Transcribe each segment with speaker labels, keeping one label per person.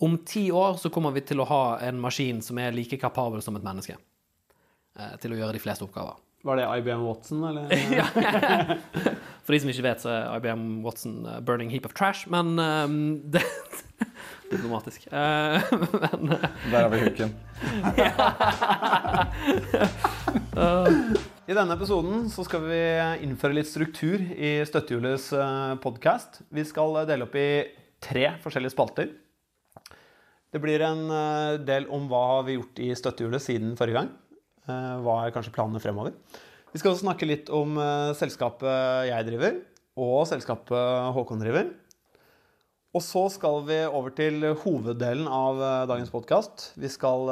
Speaker 1: Om ti år så kommer vi til å ha en maskin som er like kapabel som et menneske. eh, Til å gjøre de fleste oppgaver.
Speaker 2: Var det IBM Watson, eller?
Speaker 1: Ja. For de som ikke vet, så er IBM Watson uh, burning heap of trash, men um, det Diplomatisk. Uh, men uh,
Speaker 3: Der har vi hooken.
Speaker 2: I denne episoden så skal vi innføre litt struktur i Støttehjulets podkast. Vi skal dele opp i tre forskjellige spalter. Det blir en eh, del om hva har vi gjort i Støttehjulet siden forrige gang. Eh, Hva er kanskje planene fremover. Vi skal også snakke litt om eh, selskapet jeg driver, og selskapet Håkon driver. Og så skal vi over til hoveddelen av dagens podkast. Vi skal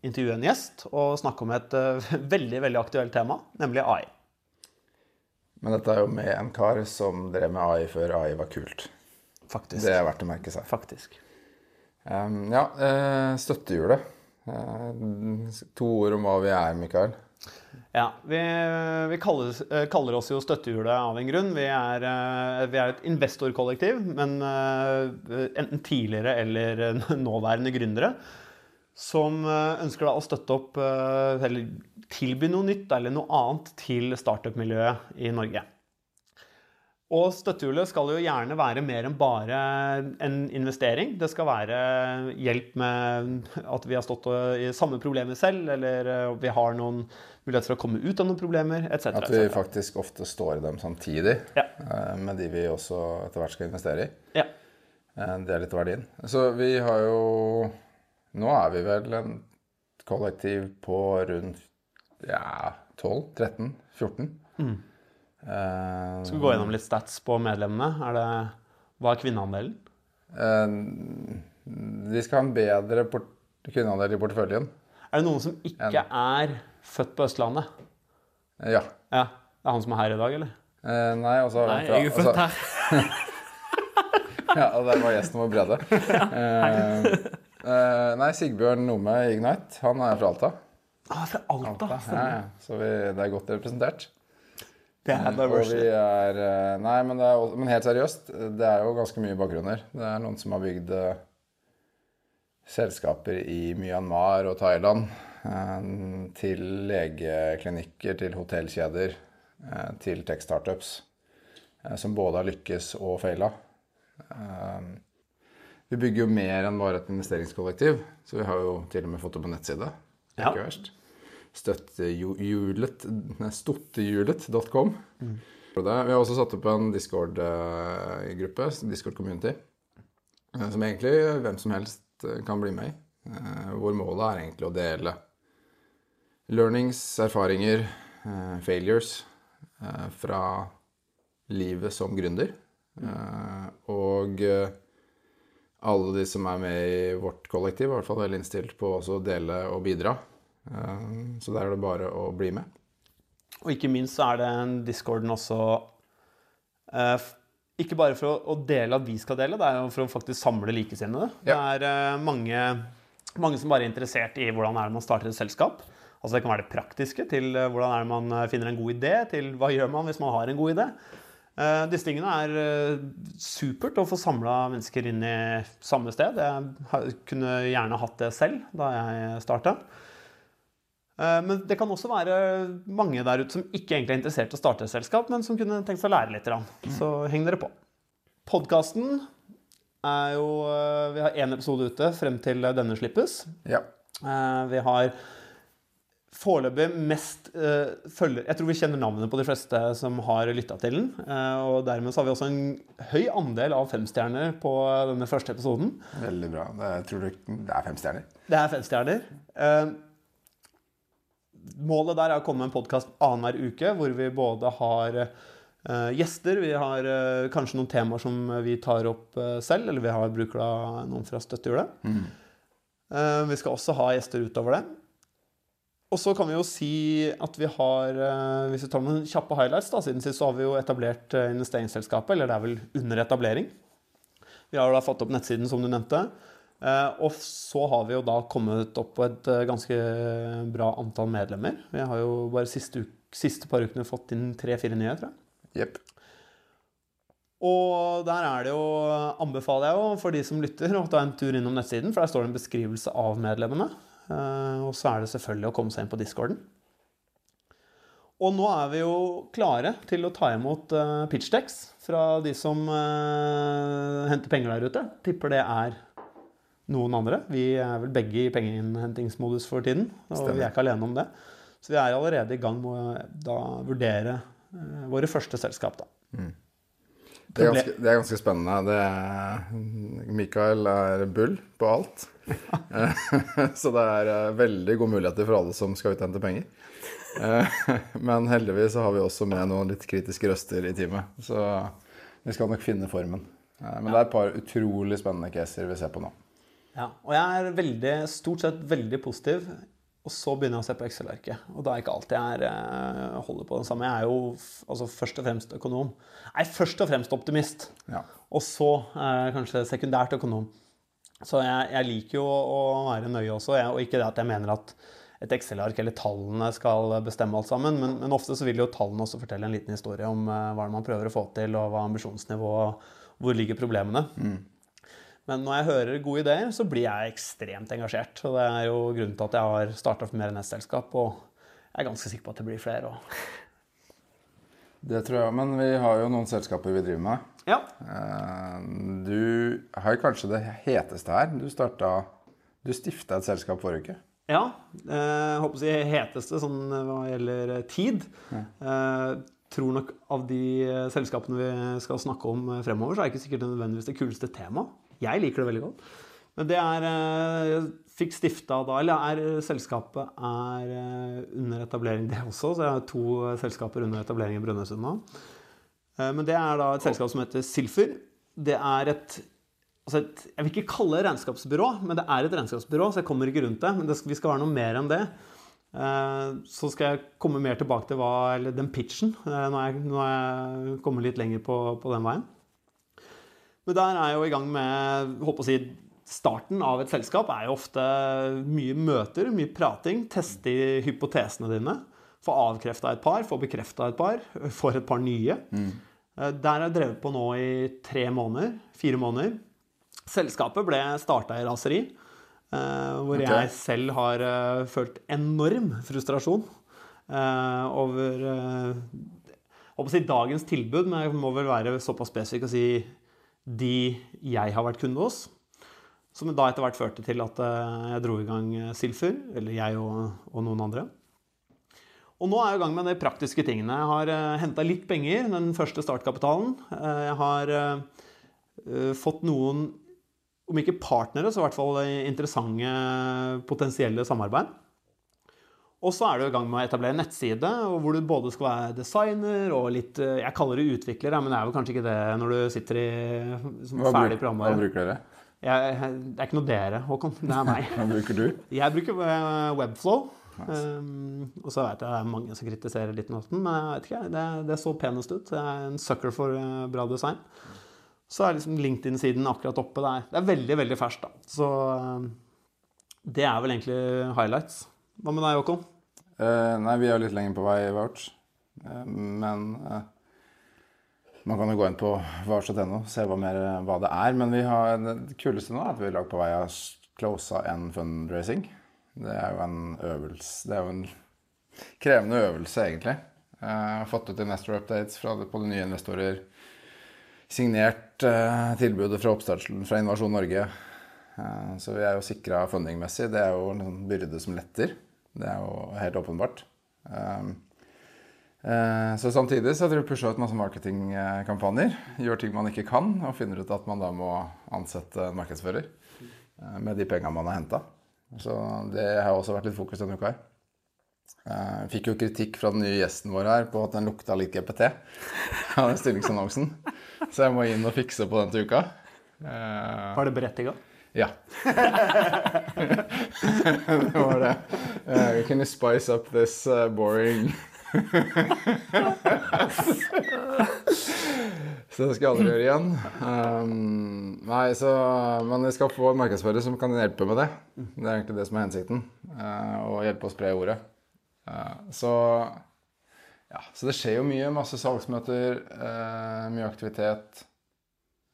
Speaker 2: intervjue en gjest og snakke om et veldig veldig aktuelt tema, nemlig AI.
Speaker 3: Men dette er jo med en kar som drev med AI før AI var kult.
Speaker 2: Faktisk.
Speaker 3: Det er verdt å merke seg.
Speaker 2: Faktisk.
Speaker 3: Ja, eh, støttehjulet. Eh, to ord om hva vi er, Mikael.
Speaker 2: Ja, Vi, vi kaller, eh, kaller oss jo Støttehjulet av en grunn. Vi er, vi er et investorkollektiv, men enten tidligere eller nåværende gründere. Som ønsker å støtte opp eller tilby noe nytt eller noe annet til startup-miljøet i Norge. Og støttehjulet skal jo gjerne være mer enn bare en investering. Det skal være hjelp med at vi har stått i samme problemer selv, eller eh, vi har noen muligheter for å komme ut av noen problemer, etc.
Speaker 3: At vi faktisk ofte står i dem samtidig
Speaker 2: Ja.
Speaker 3: eh, med de vi også etter hvert skal investere i.
Speaker 2: Ja.
Speaker 3: Eh, Det er litt verdien. Så vi har jo Nå er vi vel en kollektiv på rundt ja, 12, 13, 14. Eh,
Speaker 2: Skal vi gå gjennom litt stats på medlemmene? Er det, hva er kvinneandelen?
Speaker 3: Uh, de skal ha en bedre port kvinneandel i porteføljen.
Speaker 2: Er det noen som ikke er født på Østlandet?
Speaker 3: Ja.
Speaker 2: Ja, Det er han som er her i dag, eller?
Speaker 3: Uh, nei, og så
Speaker 1: nei, jeg er jo født her.
Speaker 3: Ja, og der var gjesten vår Brede. Uh, eh, nei, Sigbjørn Nome i Ignite, han er fra Alta.
Speaker 2: Ah, fra Alta.
Speaker 3: Ja, ja. Så vi, det er godt representert.
Speaker 2: Det er
Speaker 3: Og vi er eh, Nei, men, det er, men helt seriøst, det er jo ganske mye bakgrunner. Det er noen som har bygd uh, selskaper i Myanmar og Thailand. Uh, til legeklinikker, til hotellkjeder, uh, til tech-startups. som både har lykkes og feila. Vi bygger jo mer enn bare et investeringskollektiv, så vi har jo til og med fått det på nettside. Det er
Speaker 2: Ja.
Speaker 3: Ikke verst. Støttehjulet Stottehjulet.com. Og Vi har også satt opp en Discord-gruppe, Discord Community, eh, som egentlig hvem som helst eh, kan bli med i. Eh, Hvor målet er egentlig å dele learnings, erfaringer, failures fra livet som gründer. Eh, Og alle de som er med i vårt kollektiv, i hvert fall veldig innstilt på å dele og bidra. Eh, Så der er det bare å bli med.
Speaker 2: Og ikke minst så er den discorden også eh, ikke bare for å, dele at vi skal dele, det er jo for å faktisk samle likesinnede. Det er eh, mange, mange som bare er interessert i hvordan er det man starter et selskap. Altså Det kan være det praktiske, til hvordan er det man finner en god idé, til hva gjør man hvis man har en god idé. Disse tingene er supert å få samla mennesker inn i samme sted. Jeg kunne gjerne hatt det selv da jeg starta. Eh, Men det kan også være mange der ute som ikke egentlig er interessert i å starte et selskap, men som kunne tenkt seg å lære litt. Så heng dere på. Podkasten er jo eh, Vi har én episode ute frem til denne slippes.
Speaker 3: Ja.
Speaker 2: Eh, Vi har foreløpig mest eh, følger Jeg tror vi kjenner navnet på de fleste som har lytta til den. eh, og dermed så har vi også en høy andel av femstjerner på denne første episoden.
Speaker 3: Veldig bra. Jeg tror det er fem stjerner.
Speaker 2: Det er fem stjerner. Målet der er å komme med en podkast annenhver uke, hvor vi både har uh, gjester, vi har uh, kanskje noen temaer som vi tar opp uh, selv, eller vi har bruker da noen fra Støttehjulet. Eh, vi skal også ha gjester utover det. Og så kan vi jo si at vi har Hvis vi tar noen kjappe highlights, da, siden sist så har vi jo etablert investeringsselskapet, eller det er vel under etablering. Vi har da fått opp nettsiden, som du nevnte. Eh, og så har vi jo da kommet opp på et eh, ganske bra antall medlemmer. Vi har jo bare siste, uke, siste par ukene fått inn tre-fire nye, tror jeg.
Speaker 3: Yep.
Speaker 2: Og der er det jo, anbefaler jeg jo for de som lytter, å ta en tur innom nettsiden, for der står det en beskrivelse av medlemmene. Eh, og så er det selvfølgelig å komme seg inn på discorden. Og nå er vi jo klare til å ta imot pitchdecks fra de som henter penger der ute. Tipper det er noen andre. Vi er vel begge i pengeinnhentingsmodus for tiden. Og Stemmer. vi er ikke alene om det. Så vi er allerede i gang med å vurdere uh, våre første selskap. da. Mm.
Speaker 3: Det er, ganske, det er, ganske, spennende. Er, Mikael er bull på alt. så det er veldig gode muligheter for alle som skal ut og hente penger. Eh, men heldigvis så har vi også med noen litt kritiske røster i teamet. Så vi skal nok finne formen. Eh, men det er et par utrolig spennende caser vi ser på nå.
Speaker 2: Ja, og jeg er veldig, stort sett veldig positiv. Og så begynner jeg å se på Excel-arket. Og da er ikke alltid jeg er, eh, holder på det samme. Jeg er jo altså, først og fremst økonom. Jeg er først og fremst optimist. Ja. Og så eh, kanskje sekundært økonom. Så jeg, jeg liker jo å være nøye også, jeg, og ikke det at jeg mener at et Excel-ark eller tallene skal bestemme alt sammen. Men, men, ofte så vil jo tallene også fortelle en liten historie om eh, hva man prøver å få til, og hva ambisjonsnivået hvor ligger problemene. Mm. Men når jeg hører gode ideer, så blir jeg ekstremt engasjert. Og det er jo grunnen til at jeg har starta for mer enn ett selskap, og jeg er ganske sikker på at det blir flere òg.
Speaker 3: Det tror jeg, men vi har jo noen selskaper vi driver med.
Speaker 2: Ja.
Speaker 3: Eh, du har kanskje det heteste her. Du starta Du stifta et selskap forrige uke.
Speaker 2: Ja. Eh, jeg håper å si heteste sånn eh, hva gjelder tid. Ja. Eh, tror nok av de selskapene vi skal snakke om fremover, så er det ikke sikkert nødvendigvis det kuleste temaet. Jeg liker det veldig godt. Men det er jeg Fikk stifta da Eller er selskapet er under etablering, det også. Så jeg har to selskaper under etablering i Brønnøysund nå. Men det er da et selskap som heter Silfer. Det er et altså et, Jeg vil ikke kalle det regnskapsbyrå, men det er et regnskapsbyrå, så jeg kommer ikke rundt det. Men det skal, vi skal være noe mer enn det. Så skal jeg komme mer tilbake til hva, den pitchen. når nå når jeg kommet litt lenger på, på, den veien. Men der er jo i gang med håper å si, Starten av et selskap er jo ofte mye møter, mye prating. Teste hypotesene dine. Få avkrefta et par, få bekrefta et par. Få et par nye. Mm. Uh, der har jeg drevet på nå i tre måneder. Fire måneder. Selskapet ble starta i raseri. Uh, hvor okay. jeg selv har uh, følt enorm frustrasjon over jeg håper å si dagens tilbud, men jeg må vel være såpass spesifikk og si de jeg har vært kunde hos. Som da etter hvert førte til at jeg dro i gang Silfur, eller jeg og, og, noen andre. Og nå er jeg i gang med de praktiske tingene. Jeg har uh, henta litt penger, den første startkapitalen. jeg har fått noen om ikke partnere, så i hvert fall interessante potensielle samarbeid. Og så er du i gang med å etablere en nettside hvor du både skal være designer og litt eh, Jeg kaller det utvikler, men det er vel kanskje ikke det når du sitter i som hva ferdig programvare.
Speaker 3: Hva bruker dere?
Speaker 2: Jeg, det er ikke noe dere, Håkon. Det er meg.
Speaker 3: hva bruker du?
Speaker 2: Jeg bruker eh, Webflow. Nice. Um, og så vet jeg det er mange som kritiserer litt Noten, men jeg vet ikke, det, det så penest ut. Jeg er en sucker for bra design så er liksom LinkedIn-siden akkurat oppe der. Det er veldig, veldig ferskt, da. Så eh, det er vel egentlig highlights. Hva med deg, Håkon?
Speaker 3: Uh, nei, vi er litt lenger på vei i Vouch. Uh, men uh, man kan jo gå inn på vouch.no og se hva, mer, hva det er. Men har, det kuleste nå er at vi lagt på vei av closa en fundraising. Det er jo en øvelse Det er jo en krevende øvelse, egentlig. Jeg har fått ut investor updates fra, på de nye investorer signert tilbudet fra oppstarten fra Innovasjon Norge. Så vi er jo sikra fundingmessig. Det er jo en sånn byrde som letter. Det er jo helt åpenbart. Uh, så samtidig så har vi pusha ut masse marketingkampanjer. Gjør ting man ikke kan, og finner ut at man da må ansette en markedsfører med de penga man har henta. Så det har også vært litt fokus denne uka her. Jeg fikk jo kritikk fra den nye gjesten vår her på at den lukta litt GPT av den stillingsannonsen. Så jeg må inn og fikse på den til uka.
Speaker 2: Var det berettiga?
Speaker 3: Ja. det var det. Uh, can you spice up this uh, boring Så det skal jeg aldri gjøre igjen. Um, nei, så, Men vi skal få en markedsfører som kan hjelpe med det. Det er egentlig det som er hensikten. Uh, å hjelpe å spre ordet. Uh, så ja, så det skjer jo mye. Masse salgsmøter, uh, mye aktivitet.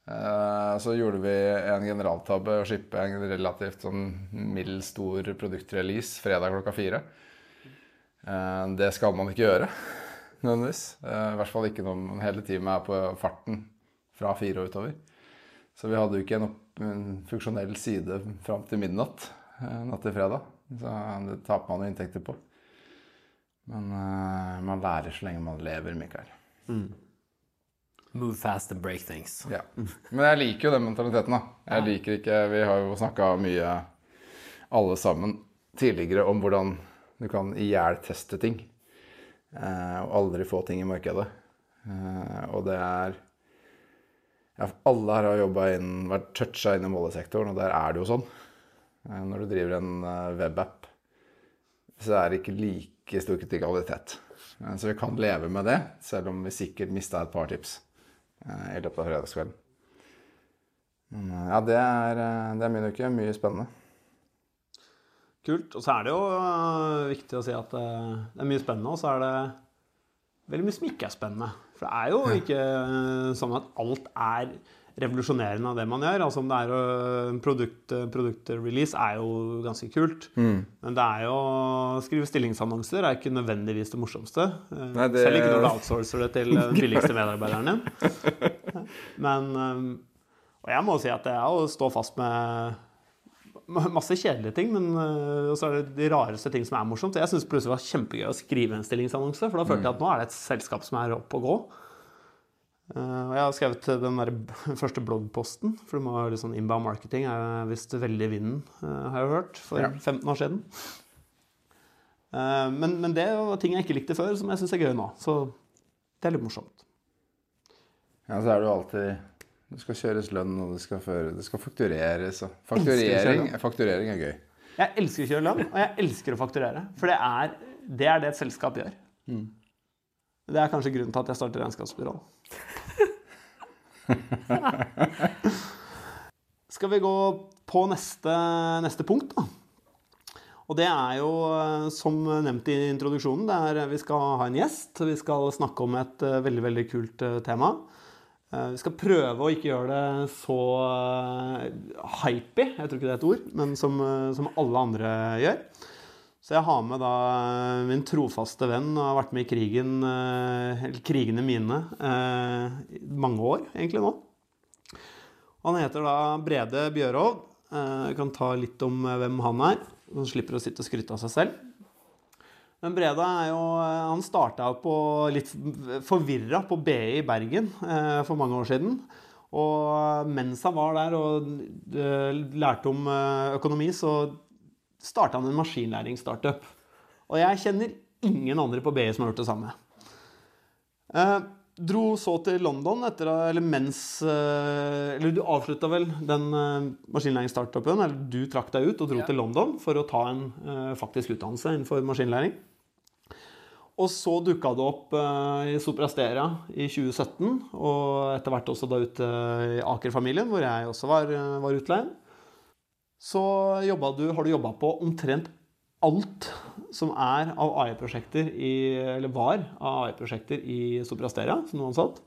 Speaker 3: Eh, Så gjorde vi en generaltabbe og shippe en relativt sånn mild stor produktrelease fredag klokka fire. Eh, Det skal man ikke gjøre, nødvendigvis. Eh, I hvert fall ikke når man hele tiden er på farten fra fire og utover. Så vi hadde jo ikke en, opp, en funksjonell side fram til midnatt natt til fredag. Så det taper man jo inntekter på. Men man lærer så lenge man lever, Mikael.
Speaker 1: Move fast and break things.
Speaker 3: Ja. Men jeg liker jo den mentaliteten, da. Jeg liker ikke Vi har jo snakka mye, alle sammen, tidligere om hvordan du kan ihjelteste ting. Eh, og aldri få ting i markedet. Eh, og det er ja, Alle her har jobba inn, vært toucha i målesektoren, og der er det jo sånn. Eh, når du driver en webapp, så er det ikke like stor kritikalitet. Så vi kan leve med det, selv om vi sikkert mista et par tips i løpet av fredagskvelden. Eh, ja, det er, eh, det er min uke. Mye spennende.
Speaker 2: Kult. Og så er det jo viktig å si at det er mye spennende, og så er det veldig mye som ikke er spennende. For det er jo ikke sånn at alt er revolusjonerende av det man gjør. Altså om det er øh, en produkt, produktrelease er jo ganske kult. Men det er jo å skrive stillingsannonser er ikke nødvendigvis det morsomste. Eh,
Speaker 3: Nei, det-
Speaker 2: Selv ikke når du outsourcer det til den billigste medarbeideren din. Men øh, Og jeg må si at det er å stå fast med masse kjedelige ting, men også så er det de rareste ting som er morsomt. Jeg syns plutselig det var kjempegøy å skrive en stillingsannonse, for da følte jeg at nå er det et selskap som er oppe og gå. Og jeg har skrevet den der første bloggposten, for du må ha litt sånn inbound marketing er visst veldig i vinden, uh, har jeg hørt, for
Speaker 3: Ja.
Speaker 2: 15 år siden. Uh, men, men det var ting jeg ikke likte før, som jeg syns er gøy nå. Så det er litt morsomt.
Speaker 3: Ja, så er det jo alltid Det skal kjøres lønn, og det skal, føre, det skal faktureres. Og fakturering, fakturering er gøy.
Speaker 2: Jeg elsker å kjøre lønn, og jeg elsker å fakturere. For det er det, er det et selskap gjør. Det er kanskje grunnen til at jeg starter regnskapsbyrå. Skal vi gå på neste, neste punkt, da? Og det er jo, eh, som nevnt i introduksjonen, det er vi skal ha en gjest. Vi skal snakke om et eh, veldig, veldig kult eh, tema. Eh, Vi skal prøve å ikke gjøre det så eh, hypey, jeg tror ikke det er et ord, men som, eh, som alle andre gjør. Så jeg har med da eh, min trofaste venn og har vært med i krigen, eh, eller krigene mine, eh, mange år egentlig nå. Han heter da Brede Bjørov. Eh, Jeg kan ta litt om hvem han er. Han slipper å sitte og skryte av seg selv. Men Brede er jo Han starta på litt forvirra på BI i Bergen for mange år siden. Og mens han var der og lærte om økonomi, så starta han en maskinlæringsstartup. Og jeg kjenner ingen andre på BI som har gjort det samme. Eh, dro så til London etter eller mens eh, Eller du avslutta vel den eh, maskinlæringsstartupen, eller du trakk deg ut og dro
Speaker 3: Ja.
Speaker 2: til London for å ta en eh, faktisk utdannelse innenfor maskinlæring. Og så dukka det opp eh, i Soprasteria i 2017, og etter hvert også da ute i Aker-familien, hvor jeg også var, eh, var utleid. Så du, har du jobba på omtrent alt som er av AI-prosjekter i Eller var av AI-prosjekter i Soprasteria som noen ansatt.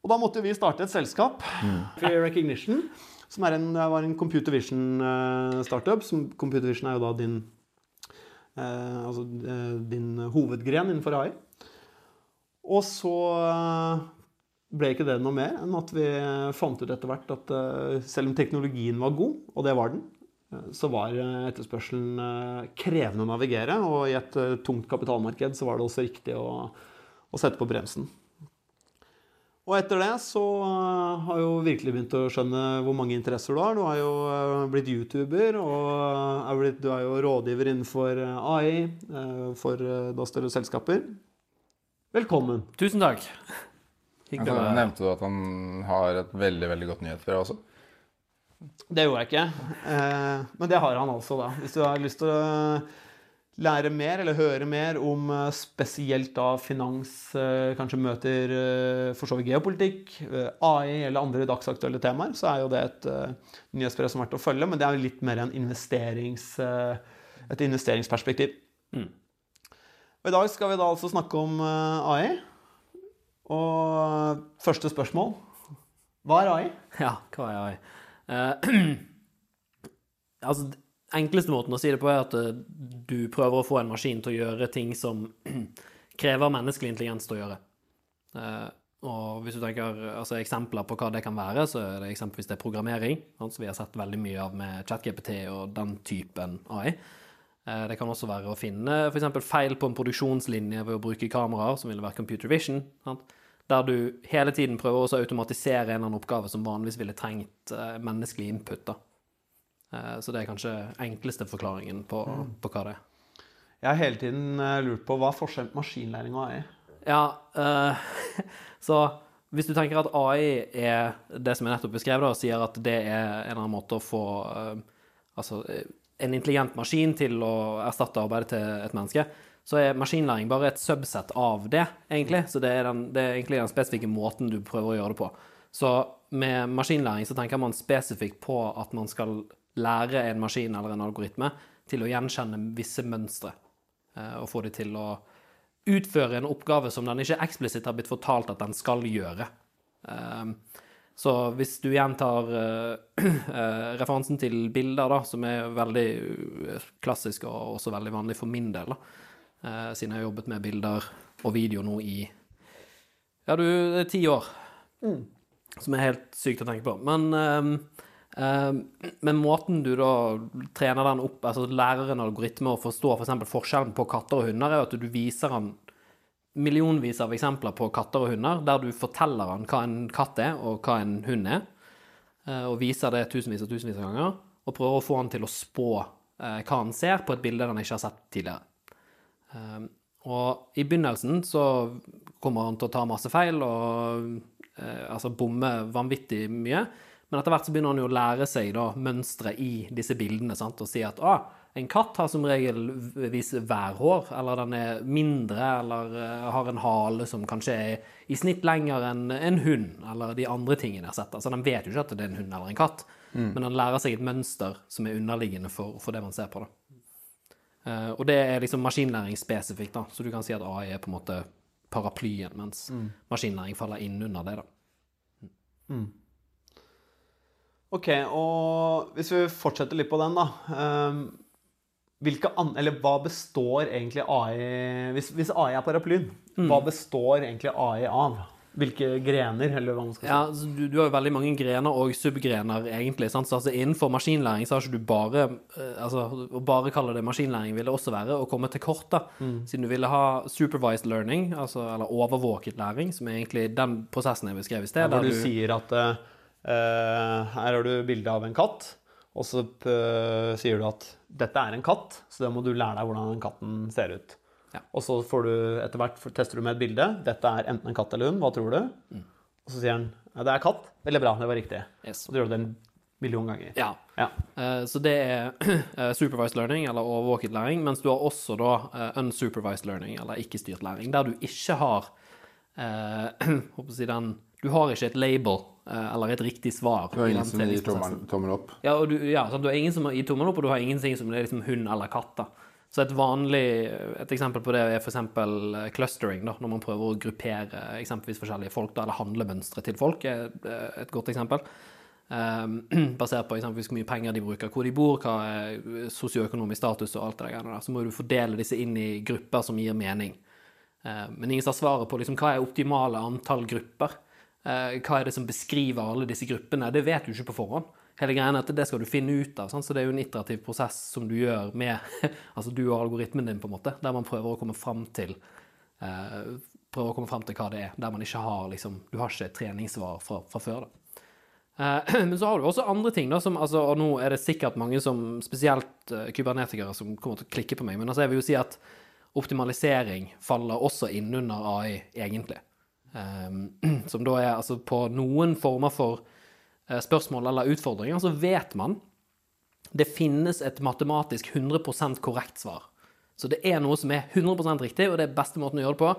Speaker 2: Og da måtte vi starte et selskap, Fear Recognition, som en, var en computer vision-startup. Computer vision er jo da din eh, altså, eh, din hovedgren innenfor AI. Og så eh, ble ikke det noe mer enn at vi fant ut etter hvert at eh, selv om teknologien var god, og det var den, eh, så var eh, etterspørselen eh, krevende å navigere, og i et eh, tungt kapitalmarked så var det også riktig å, å sette på bremsen. Og etter det så eh, har jeg jo virkelig begynt å skjønne hvor mange interesser du har. Du har jo eh, blitt YouTuber, og du er jo rådgiver innenfor eh, AI eh, for eh, da større selskaper. Velkommen.
Speaker 1: Tusen takk.
Speaker 3: Altså,
Speaker 1: Hyggelig å
Speaker 3: nevnte du at han har et veldig veldig godt nyhetsbrev også?
Speaker 2: Det gjorde jeg ikke, eh, men det har han altså, da. Hvis du har lyst til å lære mer, eller høre mer om eh, spesielt da finans, eh, kanskje møter eh, for så vidt geopolitikk, eh, AI eller andre dagsaktuelle temaer, så er jo det et eh, nyhetsbrev som er verdt å følge, men det er jo litt mer en investerings, eh, et investeringsperspektiv.
Speaker 1: Mm.
Speaker 2: Og I dag skal vi da altså snakke om eh, AI. Og første spørsmål Hva er AI?
Speaker 1: Ja, hva er AI? Uh, altså, enkleste måten å si det på er at eh, du prøver å få en maskin til å gjøre ting som krever menneskelig intelligens til å gjøre. Uh, og hvis du tenker altså, eksempler på hva det kan være, så er det eksempelvis det programmering, sant, som vi har sett veldig mye av med ChatGPT og den typen AI. Eh, Det kan også være å finne f.eks. feil på en produksjonslinje ved å bruke kameraer, som ville vært computer vision. Sant? Der du hele tiden prøver å automatisere en eller annen oppgave som vanligvis ville trengt eh, menneskelig input. Da. Eh, Så det er kanskje enkleste forklaringen på, på hva det er.
Speaker 2: Jeg har hele tiden eh, lurt på hva er forskjellen på maskinlæring og AI?
Speaker 1: Ja, uh, så hvis du tenker at AI er det som jeg nettopp beskrev, da, og sier at det er en eller annen måte å få altså, en intelligent maskin til å erstatte arbeidet til et menneske, så er maskinlæring bare et subset av det, egentlig. Så det er, den, det er egentlig den spesifikke måten du prøver å gjøre det på. Så med maskinlæring så tenker man spesifikt på at man skal lære en maskin eller en algoritme til å gjenkjenne visse mønstre, eh, og få det til å utføre en oppgave som den ikke eksplisitt har blitt fortalt at den skal gjøre. Um, så hvis du gjentar uh, uh, referansen til bilder, da, som er veldig klassisk og også veldig vanlig for min del, da, uh, siden jeg har jobbet med bilder og video nå i ja, du, det er ti år, som er helt sykt å tenke på. Men, eh, eh, med måten du da trener den opp, altså lærer en algoritme å forstå f.eks. For forskjellen på katter og hunder, er at du viser han millionvis av eksempler på katter og hunder, der du forteller han hva en katt er, og hva en hund er, eh, og viser det tusenvis og tusenvis av ganger, og prøver å få han til å spå eh, hva han ser på et bilde han ikke har sett tidligere. Um, og i begynnelsen så kommer han til å ta masse feil og eh, altså bomme vanvittig mye. Men etter hvert så begynner han jo å lære seg da mønstre i disse bildene sant? og si at ah, en katt har som regel vis værhår, eller den er mindre, eller eh, har en hale som kanskje er i snitt lenger enn en hund, eller de andre tingene jeg har sett. Altså Den vet jo ikke at det er en hund eller en katt, men den lærer seg et mønster som er underliggende for, for det man ser på. da. Eh, og det er liksom maskinlæring spesifikt, da. Så du kan si at AI er på en måte paraplyen, mens maskinlæring faller inn under det, da.
Speaker 2: Ok, og hvis vi fortsetter litt på den, da. ehm, hvilke an eller hva består egentlig AI Hvis, hvis AI er paraplyen, hva består egentlig AI av? Hvilke grener, eller hva man skal si?
Speaker 1: Ja, altså, du, du har jo veldig mange grener og subgrener, egentlig. Sant? Så altså, innenfor maskinlæring så har ikke du bare eh, altså, Å bare kalle det maskinlæring ville også være å komme til kort, da. Siden du ville ha supervised learning, altså, eller overvåket læring, som er egentlig den prosessen jeg beskrev i sted.
Speaker 2: Hvor
Speaker 1: der
Speaker 2: du sier at eh, her har du bilde av en katt, og så uh, sier du at dette er en katt, så da må du lære deg hvordan den katten ser ut.
Speaker 1: Ja.
Speaker 2: Og så får du etter hvert tester du med et bilde. Dette er enten en katt eller hund. Hva tror du?
Speaker 1: Mm.
Speaker 2: Og så sier han ja, det er katt. Veldig bra, det var riktig.
Speaker 1: Yes.
Speaker 2: Og du gjør det en million ganger.
Speaker 1: Ja.
Speaker 2: Ja.
Speaker 1: Uh, Så det er eh, supervised learning, eller overvåket læring, mens du har også da uh, unsupervised learning, eller ikke-styrt læring, der du ikke har eh, håper å si den, Du har ikke et label eller et riktig svar.
Speaker 3: Du har ingen som gir tommel, tommel opp.
Speaker 1: Ja, og du, ja sant? du har ingen som gir tommel opp, og du har ingenting som er liksom hund eller katt. da. Så et vanlig et eksempel på det er f.eks. clustering, da, når man prøver å gruppere eksempelvis forskjellige folk, da, eller handlemønstre til folk, er eh, et godt eksempel. Um, basert på eksempelvis hvor mye penger de bruker, hvor de bor, hva er sosioøkonomisk status og alt det der. Så må du fordele disse inn i grupper som gir mening. Eh, men ingen har svaret på liksom, hva er optimale antall grupper. Eh, hva er det som beskriver alle disse gruppene? Det vet du ikke på forhånd. Hele greien er at Det skal du finne ut av. Sant? Så det er jo en iterativ prosess som du gjør med altså du og algoritmen din, på en måte, der man prøver å komme fram til eh, prøver å komme fram til hva det er, der man ikke har liksom, du har ikke treningssvar fra, fra før. da. Eh, Men så har du også andre ting, da, som, altså, og nå er det sikkert mange som, spesielt uh, kybernetikere, som kommer til å klikke på meg. Men altså, jeg vil jo si at optimalisering faller også innunder AI, egentlig. Um, som da er altså på noen former for spørsmål eller utfordringer, så vet man det finnes et matematisk 100% korrekt svar. Så det er noe som er 100% riktig, og det er beste måten å gjøre det på,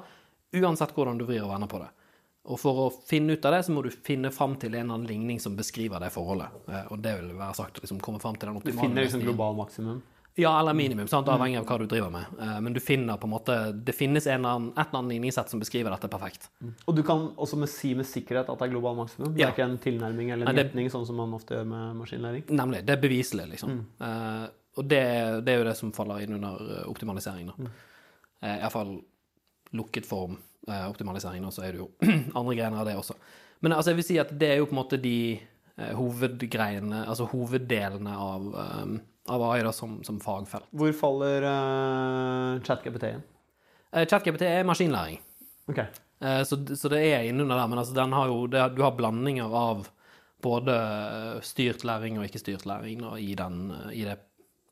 Speaker 1: uansett hvordan du vrir og vender på det. Og for å finne ut av det, så må du finne fram til en eller annen ligning som beskriver det forholdet. Eh, Og det vil være sagt å liksom komme fram til den optimale Du
Speaker 2: finner liksom global maksimum.
Speaker 1: Ja, eller minimum, sant? avhengig av hva du driver med. Eh, Men du finner på en måte Det finnes en eller annen, et eller annet ligningssett som beskriver dette perfekt.
Speaker 2: Og du kan også med, si med sikkerhet at det er global maksimum? Det
Speaker 1: Ja.
Speaker 2: er ikke en tilnærming eller en
Speaker 1: Nei, det-
Speaker 2: gjetning, sånn som man ofte gjør med maskinlæring?
Speaker 1: Nemlig. Det er beviselig, liksom. Eh, og det, det er jo det som faller inn under eh, optimalisering, da. Eh, Iallfall lukket form uh, optimalisering, og så er det jo andre grener av det også. Men altså, jeg vil si at det er jo på en måte de hovedgreiene, altså hoveddelene av, eh, av AI som, som fagfelt.
Speaker 2: Hvor faller uh, ChatGPT igjen?
Speaker 1: Uh, ChatGPT er maskinlæring.
Speaker 2: Ok.
Speaker 1: Uh, Så, så det er innunder der, men altså den har jo, det, du har blandinger av både eh, styrt læring og ikke styrt læring da, i, den, eh, i det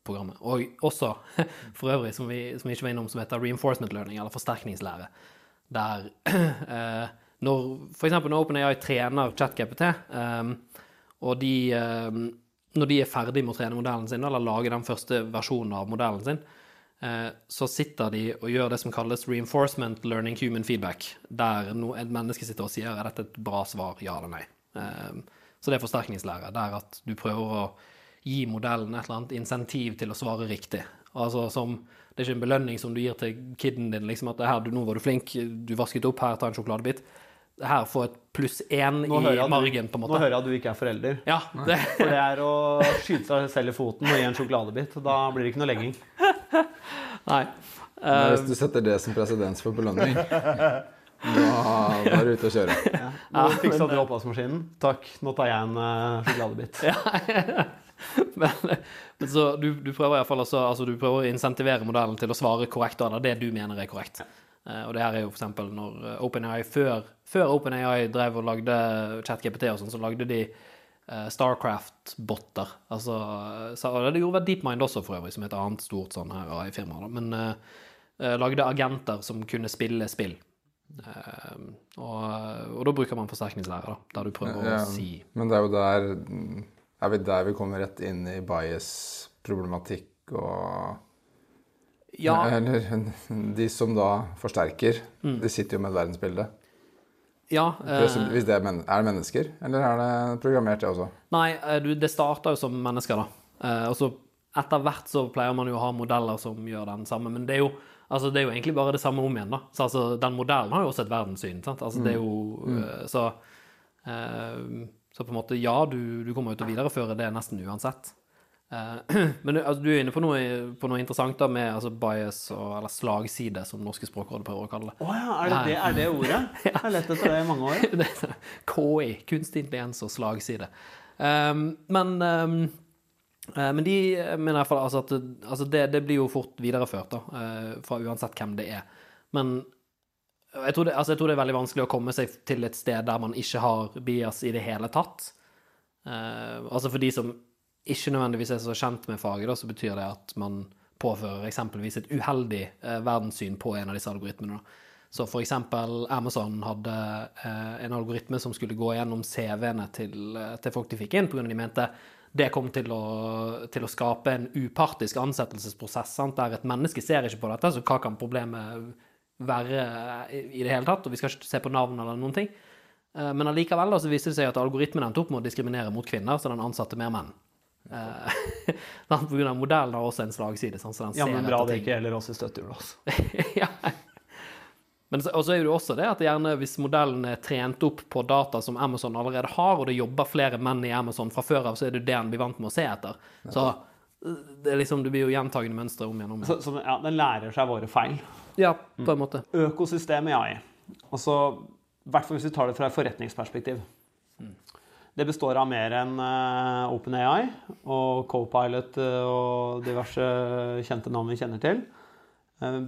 Speaker 1: programmet. Og også, for øvrig, som vi, som vi ikke var innom, som heter reinforcement learning, eller forsterkningslære. Der uh, når når OpenAI trener ChatGPT, um, og de eh, Når de er ferdig med å trene modellen sin, eller lage den første versjonen av modellen sin, eh, så sitter de og gjør det som kalles reinforcement learning human feedback, der et menneske sitter og sier er dette et bra svar, ja eller nei. Eh, Så det er forsterkningslære, der at du prøver å gi modellen et eller annet insentiv til å svare riktig. Altså som Det er ikke en belønning som du gir til kiden din, liksom at her, du, 'Nå var du flink, du vasket opp, her, ta en sjokoladebit'. Her, få et pluss én
Speaker 2: Nå hører
Speaker 1: i
Speaker 2: jeg
Speaker 1: margen, på en måte.
Speaker 2: nå hører jeg at du ikke er forelder.
Speaker 1: Ja, det,
Speaker 2: For det er å skyte seg selv i foten og gi en sjokoladebit. Da blir det ikke noe legging.
Speaker 1: nei.
Speaker 3: Men
Speaker 1: Eh,
Speaker 3: hvis du setter det som presedens for belønning, da, er du ute å kjøre.
Speaker 2: Nå fiksa du oppvaskmaskinen. Takk, nå tar jeg en uh, sjokoladebit.
Speaker 1: men, men så du, du prøver i hvert fall altså du prøver å insentivere modellen til å svare korrekt, eller det du mener er korrekt. Eh, og det her er jo eksempel når eh, OpenAI før, før OpenAI drev og lagde ChatGPT og sånn, så lagde de eh, Starcraft-botter. Altså, eh, og det gjorde DeepMind også, for øvrig, som et annet stort sånn her AI-firma. Men eh, eh, lagde agenter som kunne spille spill. Uh, og, og da bruker man forsterkningslære, da, der du prøver
Speaker 3: Ja,
Speaker 1: å si
Speaker 3: Men det er jo der er vi der vi kommer rett inn i bias-problematikk og
Speaker 1: Ja,
Speaker 3: Eller de som da forsterker,
Speaker 1: Mm.
Speaker 3: de sitter jo med et verdensbilde.
Speaker 1: ja eh,
Speaker 3: det er, men er det mennesker, eller er det programmert, det også?
Speaker 1: Nei, eh, du, det starter jo som mennesker, da. Eh, og så etter hvert så pleier man jo å ha modeller som gjør den samme, men det er jo, altså, det er jo egentlig bare det samme om igjen, da. Så altså, den modellen har jo også et verdenssyn, sant. Altså, det er jo mm. Så eh, Så på en måte, ja, du, du kommer jo til å videreføre det nesten uansett. Eh, men altså, du er inne på noe, på noe interessant da med altså, bias, og, eller slagside, som Norske språkråd prøver å kalle det.
Speaker 2: Å ja, er det det, er det ordet? Jeg har lett etter det i mange år.
Speaker 1: Sånn KI, kunstig intelligens og slagside. Um, men um, eh, men de mener i hvert fall altså at det- altså det, det blir jo fort videreført, da, eh, fra uansett hvem det er. Men jeg tror, det, altså jeg tror det er veldig vanskelig å komme seg til et sted der man ikke har bias i det hele tatt. Uh, altså for de som ikke nødvendigvis er så kjent med faget, da, så betyr det at man påfører eksempelvis et uheldig eh, verdenssyn på en av disse algoritmene. Da. Så for eksempel Amazon hadde eh, en algoritme som skulle gå gjennom CV-ene til, eh, til folk de fikk inn, pga. de mente det kom til å, til å skape en upartisk ansettelsesprosess, sant? der et menneske ser ikke på dette, så hva kan problemet være i i det hele tatt? Og vi skal ikke se på navn eller noen ting. Eh, Men allikevel da, så viste det seg at algoritmen endte opp med å diskriminere mot kvinner, så den ansatte mer menn. Sant? På grunn av modellen har også en slagside. Sånn, Så
Speaker 2: Ja, men bra det ikke gjelder oss i støttehjulet, Altså.
Speaker 1: ja. Men så, er det jo også det at gjerne hvis modellen er trent opp på data som Amazon allerede har, og det jobber flere menn i Amazon fra før av, så er det det den blir vant med å se etter. Så eh, det, liksom, det blir jo gjentagende mønstre om igjen og om igjen.
Speaker 2: Så, så ja, den lærer seg våre feil.
Speaker 1: Ja, på en måte.
Speaker 2: Økosystemet i AI. Altså, I hvert fall hvis vi tar det fra et forretningsperspektiv. Det består av mer enn uh, OpenAI og Copilot eh, og diverse kjente navn vi kjenner til. Eh,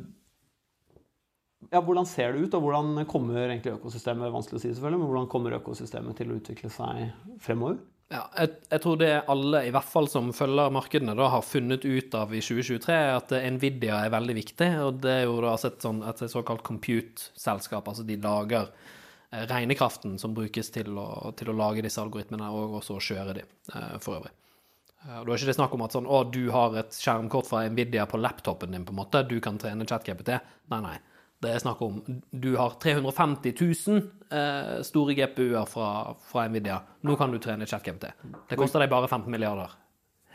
Speaker 2: ja, hvordan ser det ut, og hvordan kommer egentlig økosystemet vanskelig å si selvfølgelig, men hvordan kommer økosystemet til å utvikle seg fremover?
Speaker 1: Ja, jeg, jeg tror det alle, i hvert fall som følger markedene, da har funnet ut av i 2023, er at Nvidia er veldig viktig. Og det er jo da et, sånn, et såkalt compute-selskap. Altså de lager eh, regnekraften som brukes til å, til å lage disse algoritmene, og også kjøre de, eh, for øvrig. Eh, og Da er ikke det snakk om at sånn, å, du har et skjermkort fra Nvidia på laptopen din, på en måte, du kan trene ChatGPT. Nei, nei. Det er snakk om du har 350 000 eh, store GPU-er fra, fra Nvidia. Nå kan du trene ChatGPT. Det koster deg bare 15 milliarder.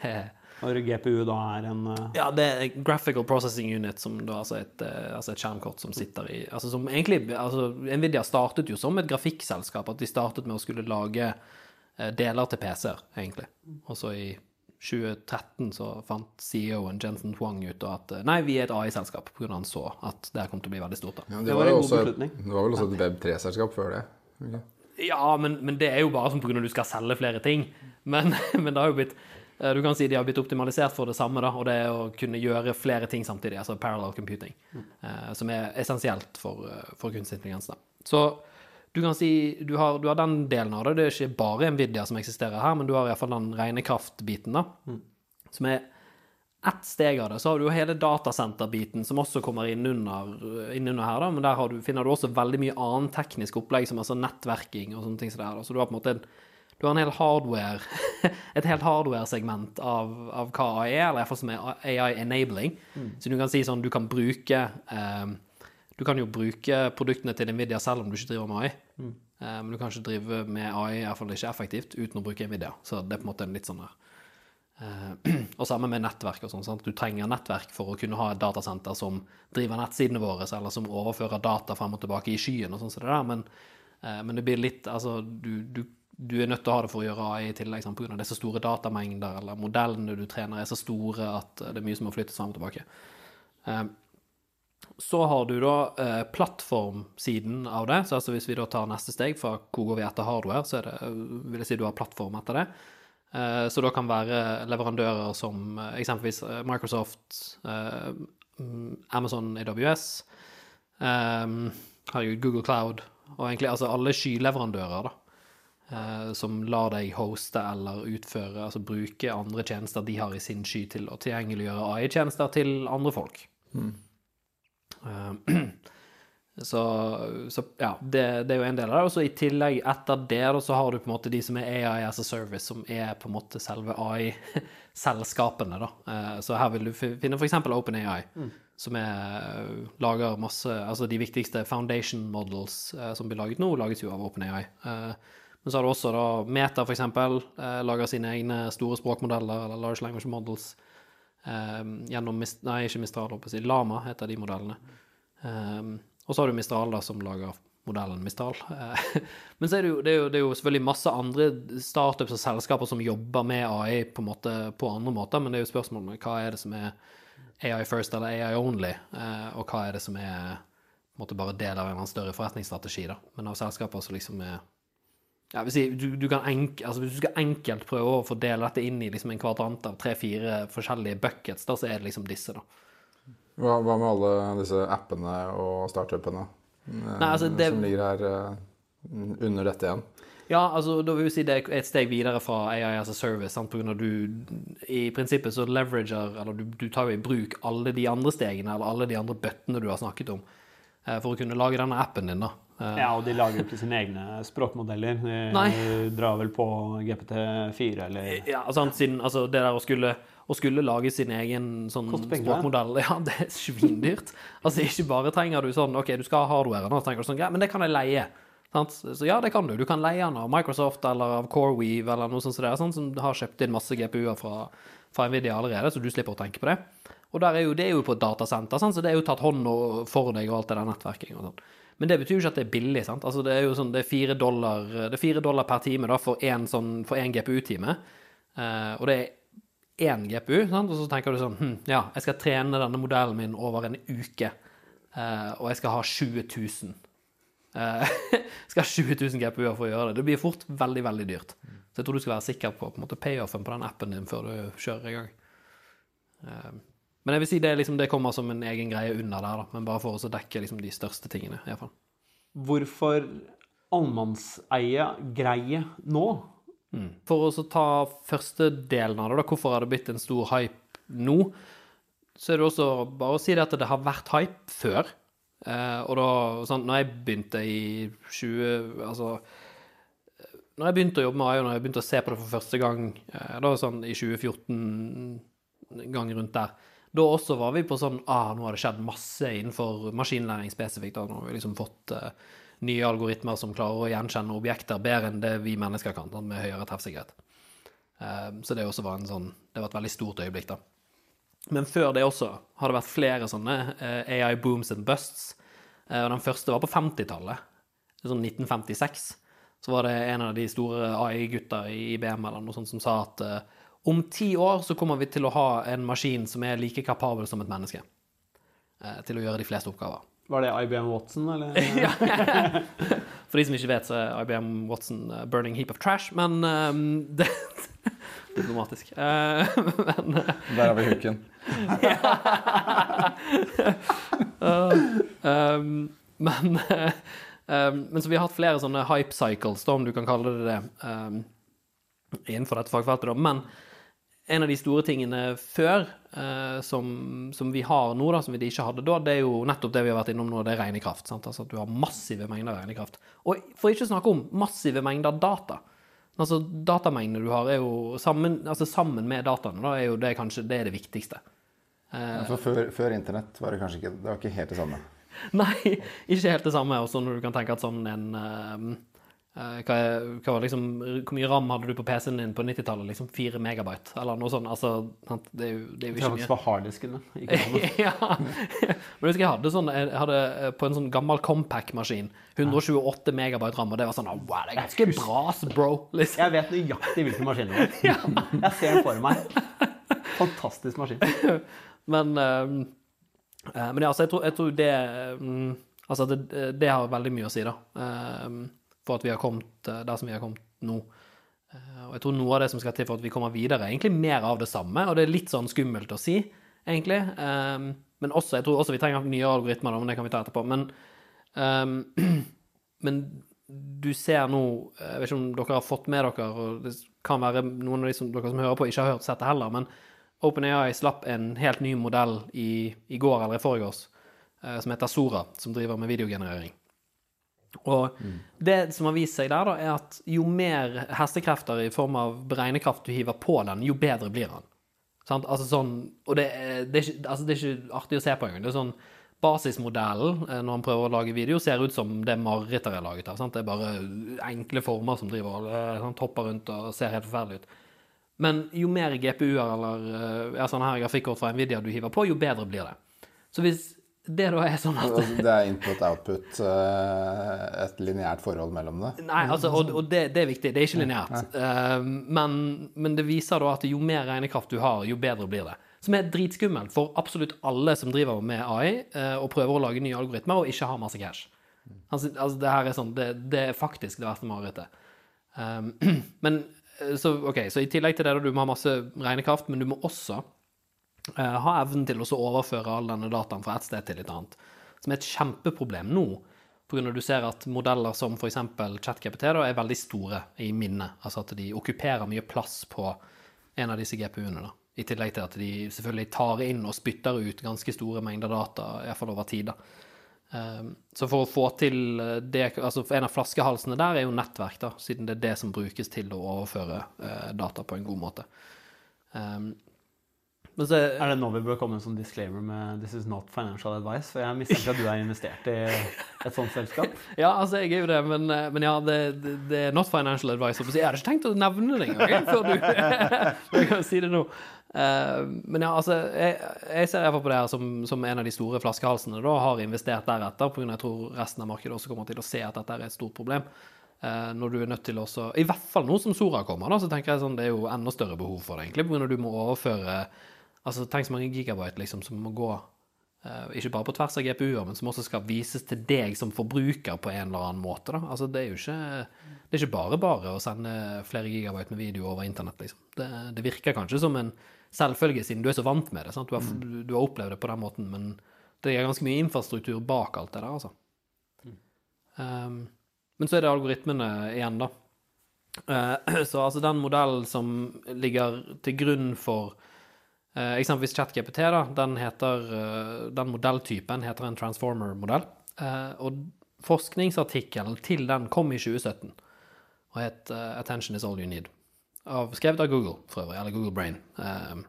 Speaker 2: Når GPU da er en uh...
Speaker 1: Ja, det er Graphical Processing Unit, som da altså et, eh, altså et skjermkort som sitter i altså som egentlig, altså Nvidia startet jo som et grafikkselskap. At de startet med å skulle lage eh, deler til PC-er, egentlig. Og så i 2013 så fant CEO-en Jensen Huang ut og at nei, vi er et AI-selskap, pga. han så at det her kom til å bli veldig stort. da.
Speaker 3: Ja,
Speaker 2: Det
Speaker 3: det,
Speaker 2: var
Speaker 3: var også, det var vel også et Web3-selskap før det. Okay.
Speaker 1: Ja, men, men det er jo bare sånn pga. du skal selge flere ting. Men, men det har jo blitt Du kan si de har blitt optimalisert for det samme, da, og det er å kunne gjøre flere ting samtidig. Altså parallel computing. eh, som er essensielt for, eh, for kunstig intelligens. da. Så du kan si du har, du har den delen av det. Det er ikke bare Nvidia som eksisterer her, men du har iallfall den rene kraftbiten, da. Som er ett steg av det. Så har du jo hele datasenterbiten som også kommer innunder, innunder her, da. Men der har du, finner du også veldig mye annen teknisk opplegg, som altså nettverking og sånne ting som det er. Da. Så du har på en måte en, du har en hel hardware et helt hardware-segment av, av hva AI er, eller iallfall som er AI-enabling. Så du kan si sånn, du kan bruke um, Du kan jo bruke produktene til Nvidia selv om du ikke driver med AI. Mm. men du kan ikke drive med AI, iallfall ikke effektivt, uten å bruke Nvidia. Så det er på en måte en litt sånn der uh, og samme med nettverk og sånn. sant? Du trenger nettverk for å kunne ha et datasenter som driver nettsidene våre, eller som overfører data frem og tilbake i skyen og sånn som det der, men, uh, men det blir litt Altså, du, du, du er nødt til å ha det for å gjøre AI i tillegg, liksom, av det er store datamengder, eller modellene du trener er så store at eh, det er mye som må flyttes fram og tilbake. Eh, så har du da eh, plattformsiden av det. Så altså hvis vi da tar neste steg fra hvor går vi etter hardware, så det, eh, vil jeg si du har plattform etter det. Så da kan være leverandører som eksempelvis Microsoft, mm, Amazon AWS, eh, herregud, Google Cloud, og egentlig altså alle skyleverandører, da. Eh, som lar deg hoste eller utføre, altså bruke andre tjenester de har i sin sky til å tilgjengeliggjøre AI-tjenester til andre folk. Eh, Så, så ja, det, det er jo en del av det. Og så i tillegg, etter det, da, så har du på en måte de som er AI as a service, som er på en måte selve AI-selskapene, da. Eh, Så her vil du fi- finne f.eks. OpenAI, som er, lager masse Altså de viktigste foundation models som blir laget nå, lages jo av OpenAI. Eh, Men så har du også da Meta, f.eks., eh, lager sine egne store språkmodeller, eller large language models, eh, gjennom Mist Nei, ikke Mistral, å si. Lama heter de modellene. Um, og så har du Mistral, da, som lager modellen Mistral. Eh, Men så er det, jo, det, er jo, det er jo selvfølgelig masse andre startups og selskaper som jobber med AI på, måte, på andre måter, men det er jo spørsmålet hva er det som er AI first eller AI only, eh, og hva er det som er måte bare del av en eller annen større forretningsstrategi, da. Men av selskaper som liksom er ja, si, du, du kan enk, altså Hvis du skal enkelt prøve å fordele dette inn i liksom en kvadrant av tre-fire forskjellige buckets, da, så er det liksom disse, da.
Speaker 3: Hva, hva med alle disse appene og startupene
Speaker 1: Nei, altså, det-
Speaker 3: som ligger her eh, under dette igjen?
Speaker 1: Ja, altså da vil vi si det er et steg videre fra AI as a service, sant? på grunn av du i prinsippet så leverager, eller du, du tar jo i bruk alle de andre stegene, eller alle de andre bøttene du har snakket om, eh, for å kunne lage denne appen din, da. Eh,
Speaker 2: Ja, og de lager jo ikke sine egne språkmodeller. De
Speaker 1: Nei.
Speaker 2: drar vel på GPT4 eller
Speaker 1: Ja, sant, siden, altså det der å skulle, å skulle lage sin egen sånn språkmodell, ja, det er svindyrt. Altså, ikke bare trenger du sånn, ok, du skal ha hardware, nå tenker du sånn, ja, men det kan jeg leie. Sant? Så ja, det kan du. Du kan leie den av Microsoft eller av CoreWeave eller noe sånt som det er, sånn, som har kjøpt inn masse GPU-er fra, fra Nvidia allerede, så du slipper å tenke på det. Og der er jo, det er jo på et datasenter, sant? så det er jo tatt hånd for deg og alt det der nettverking og sånn. Men det betyr jo ikke at det er billig. sant? Altså Det er jo sånn, det er fire dollar, det er fire dollar per time da, for én sånn, GPU-time. Uh, og det er én GPU, sant? og så tenker du sånn hm, Ja, jeg skal trene denne modellen min over en uke, uh, og jeg skal ha 20 000. Uh, skal ha 20 000 GPU-er for å gjøre det. Det blir fort veldig, veldig dyrt. Så jeg tror du skal være sikker på, på en måte, payoffen på den appen din før du kjører i gang. Eh, men jeg vil si det, liksom, det kommer som en egen greie under der, da. Men bare for å dekke liksom, de største tingene. i hvert fall.
Speaker 2: Hvorfor allmannseie-greie nå?
Speaker 1: For å ta første delen av det, da, hvorfor har det blitt en stor hype nå? Så er det også bare å si det at det har vært hype før. Eh, og da, sånn, når jeg begynte i 20... Altså Når jeg begynte å jobbe med AI, og når jeg begynte å se på det for første gang, eh, da sånn i 2014, gang rundt der, da også var vi på sånn ah, nå har det skjedd masse innenfor maskinlæring spesifikt. Da. Nå har vi liksom fått uh, nye algoritmer som klarer å gjenkjenne objekter bedre enn det vi mennesker kan, da, med høyere treffsikkerhet. Uh, så det også var en sånn Det var et veldig stort øyeblikk, da. Men før det også har det vært flere sånne uh, AI booms and busts. Eh, og den første var på 50-tallet. Sånn 1956. Så var det en av de store AI-gutta i IBM eller noe sånt som sa at eh, om ti år så kommer vi til å ha en maskin som er like kapabel som et menneske. eh, til å gjøre de fleste oppgaver.
Speaker 2: Var det IBM Watson, eller?
Speaker 1: Ja. For de som ikke vet, så er IBM Watson uh, burning heap of trash, men um, det Diplomatisk. Uh, men uh,
Speaker 3: Der har vi hooken.
Speaker 1: um, men um, Men så vi har hatt flere sånne hype cycles, da, om du kan kalle det det, um, innenfor dette fagfeltet. Da. Men en av de store tingene før eh, som, som, vi har nå, da, som vi ikke hadde da, det er jo nettopp det vi har vært innom nå, det er regnekraft. Sant? Altså at du har massive mengder regnekraft. Og for ikke å snakke om massive mengder data. Altså Datamengdene du har, er jo sammen, altså, sammen med dataene, da, er jo det kanskje det, er det viktigste.
Speaker 3: Eh, For før, før, internett var det kanskje ikke, det var ikke helt det samme?
Speaker 1: Nei, ikke helt det samme. Og så når du kan tenke at sånn en Eh, hva, hva var liksom, hvor mye ram hadde du på PC-en din på 90-tallet? Liksom 4 megabyte, eller noe sånt? Altså, det er jo, det er jo ikke mye.
Speaker 2: Det var harddisken,
Speaker 1: ja. Men jeg hadde sånn jeg hadde eh, på en sånn gammel Compact-maskin 128 megabyte ram, og det var sånn Wow, det er ganske bra, bro.
Speaker 2: Liksom. Jeg vet nøyaktig hvilken maskin det var. Jeg ser den for meg. Fantastisk maskin.
Speaker 1: Men, uh, men ja, altså, jeg tror, jeg tror det um, Altså, det, det, har veldig mye å si, da. Uh, for at vi har kommet eh, der som vi har kommet nå. Eh, og jeg tror noe av det som skal til for at vi kommer videre, er egentlig mer av det samme. Og det er litt sånn skummelt å si, egentlig. Um, men også, jeg tror også vi trenger nye algoritmer, men det kan vi ta etterpå. Men, men du ser nå Jeg vet ikke om dere har fått med dere, og det kan være noen av de som, dere som hører på, ikke har hørt sett det heller, men OpenAI slapp en helt ny modell i, i går eller i forgårs som heter Sora, som driver med videogenerering. Og mm. det som har vist seg der, da, er at jo mer hestekrefter i form av beregnekraft du hiver på den, jo bedre blir den. Sant? Altså sånn, og det, det, er ikke, altså det, er ikke, artig å se på engang. Sånn Basismodellen eh, når han prøver å lage video, ser ut som det marerittet er laget av. Det er bare enkle former som driver og eh, sant, hopper rundt og ser helt forferdelig ut. Men jo mer GPU-er eller eh, ja, sånne her grafikkort fra Nvidia du hiver på, jo bedre blir det. Så hvis det da er sånn at
Speaker 3: Det er input-output, eh, et lineært forhold mellom det?
Speaker 1: Nei, altså, og, og det, det, er viktig. Det er ikke lineært. Uh, men, men, det viser da at jo mer regnekraft du har, jo bedre blir det. Som er dritskummelt for absolutt alle som driver med AI uh, og prøver å lage nye algoritmer og ikke har masse cash. Altså, altså det her er sånn Det, det er faktisk det verste marerittet. Men så, OK, så i tillegg til det, da, du må ha masse regnekraft, men du må også Eh, ha evnen til å overføre all denne dataen fra et sted til et annet. Som er et kjempeproblem nå, pga. du ser at modeller som f.eks. ChatGPT da, er veldig store i minnet. Altså at de okkuperer mye plass på en av disse GPU-ene. da. I tillegg til at de selvfølgelig tar inn og spytter ut ganske store mengder data, iallfall over tid. da. Um, så for å få til det altså En av flaskehalsene der er jo nettverk, da, siden det er det som brukes til å overføre uh, data på en god måte.
Speaker 2: Så, er det nå vi bør komme en sånn disclaimer med 'This is not financial advice'? For jeg mistenker at du er investert i et sånt selskap?
Speaker 1: ja, altså, jeg er jo det, men, eh, men ja, det, det, er not financial advice. Jeg hadde ikke tenkt å nevne det engang før du jeg kan si det nå. Uh, men ja, altså, jeg, jeg ser iallfall på det her som, som, en av de store flaskehalsene. Da har investert deretter, pga. jeg tror resten av markedet også kommer til å se at dette er et stort problem. Uh, når du er nødt til også I hvert fall nå som Sora kommer, da, så tenker jeg sånn det er jo enda større behov for det, egentlig, pga. du må overføre Altså, tenk så mange gigabyte liksom, som må gå uh, ikke bare på tvers av GPU-er, men som også skal vises til deg som forbruker på en eller annen måte. Da. Altså, det er jo ikke, det er ikke bare bare å sende flere gigabyte med video over internett. Liksom. Det, det, virker kanskje som en selvfølge, siden du er så vant med det. Du har, mm. du, du, har, opplevd det på den måten, men det er ganske mye infrastruktur bak alt det der, altså. Um, men så er det algoritmene igjen, da. Uh, så altså den modellen som ligger til grunn for Eh, eksempelvis ChatGPT, da, den, heter, eh, den modelltypen heter en transformer-modell. Eh, og forskningsartikkelen til den kom i 2017 og het uh, 'Attention is all you need'. Av, skrevet av Google, for øvrig, eller Google Brain. Uh,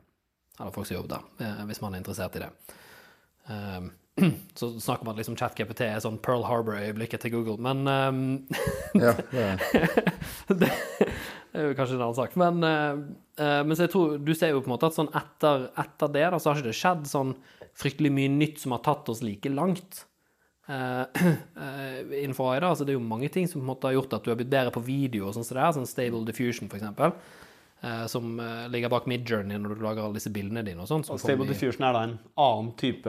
Speaker 1: eller folk som jobber der, uh, hvis man er interessert i det. så snakker man liksom ChatGPT er sånn Pearl Harbor-øyeblikket til Google, men um, ja, det. det, er jo kanskje en annen sak. Men, eh, men så jeg tror, du ser jo på en måte at sånn etter, etter det da, så har ikke det skjedd sånn fryktelig mye nytt som har tatt oss like langt. Uh, uh, innenfor AI, da. Altså, det er jo mange ting som på en måte har gjort at du har blitt bedre på video, og sånn som det er, sånn Stable Diffusion, eksempel. eh, som ligger bak Midjourney når du lager alle disse bildene dine og sånt,
Speaker 2: Og Stable
Speaker 1: i-
Speaker 2: diffusion er da en annen type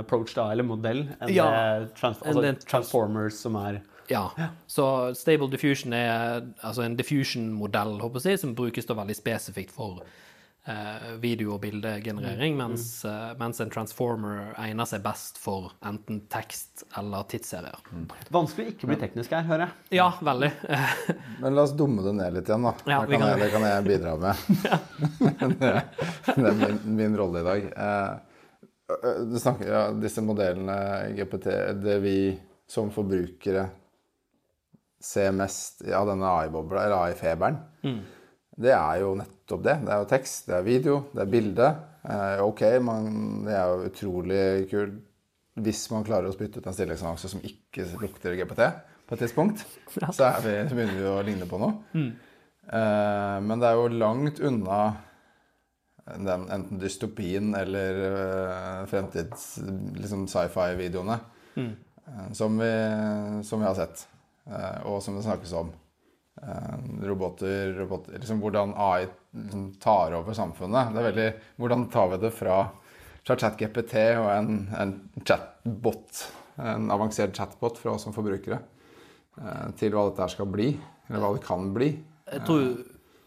Speaker 2: approach da, eller modell enn
Speaker 1: Ja,
Speaker 2: trans altså,
Speaker 1: det
Speaker 2: Transformers som er
Speaker 1: Ja. Så Stable Diffusion er altså en diffusion-modell, håper jeg, som brukes da veldig spesifikt for eh, video- og bildegenerering, mens, eh, mens en transformer egner seg best for enten tekst eller tidsserier.
Speaker 2: Vanskelig å ikke bli teknisk her, hører jeg.
Speaker 1: Ja, veldig.
Speaker 3: Men la oss dumme det ned litt igjen, da.
Speaker 1: Ja,
Speaker 3: det, kan
Speaker 1: kan-
Speaker 3: jeg, det kan jeg bidra med. det, det er min, min rolle i dag. Eh, øh, snakker, ja, disse modellene, GPT, det vi som forbrukere ser mest av denne AI-bobla, eller AI-feberen, det er jo nettopp det. Det er jo tekst, det er video, det er bilde. Eh, ok, man, det er jo utrolig kult hvis man klarer å spytte ut en stillingsannonse som ikke lukter GPT på et tidspunkt. Så, vi, så begynner vi å ligne på noe. Eh, men det er jo langt unna den enten dystopien eller uh, fremtids liksom sci-fi-videoene mm. som, vi, som vi har sett, eh, og som det snakkes om. Eh, roboter, roboter liksom Hvordan AI liksom tar over samfunnet. Det er veldig, Hvordan tar vi det fra, fra ChatGPT og en, en chatbot, en avansert chatbot fra oss som forbrukere, eh, til hva dette skal bli, eller hva det kan bli.
Speaker 1: Jeg tror,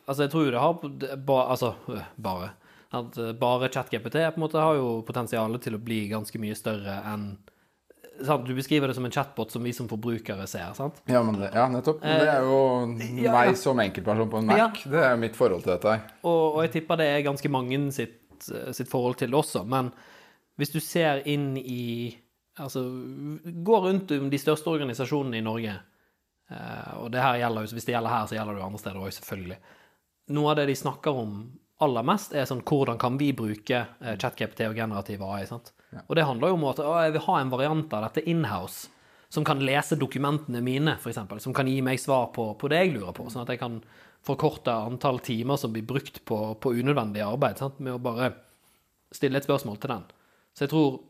Speaker 1: altså, jeg tror det har det- ba, Altså, øh, bare. At øh, bare ChatGPT på en måte har jo potensialet til å bli ganske mye større enn sant? Du beskriver det som en chatbot som vi som forbrukere ser, sant?
Speaker 3: Ja, men det, ja, nettopp. Men Det er jo
Speaker 1: ja.
Speaker 3: meg som enkeltperson på en Mac.
Speaker 1: Ja.
Speaker 3: Det er mitt forhold til dette.
Speaker 1: Og, og jeg tipper det er ganske mange sitt, sitt forhold til det også. Men hvis du ser inn i Altså, gå rundt om de største organisasjonene i Norge. eh, Og det her gjelder hvis det gjelder her, så gjelder det andre steder òg, selvfølgelig. Noe av det de snakker om aller mest, er sånn hvordan kan vi bruke eh, ChatGPT og generativ AI? sant? Og det handler jo om at å, jeg vil ha en variant av dette inhouse som kan lese dokumentene mine, f.eks. Som kan gi meg svar på, på det jeg lurer på, sånn at jeg kan forkorte antall timer som blir brukt på, på unødvendig arbeid, sant? med å bare stille et spørsmål til den. Så jeg tror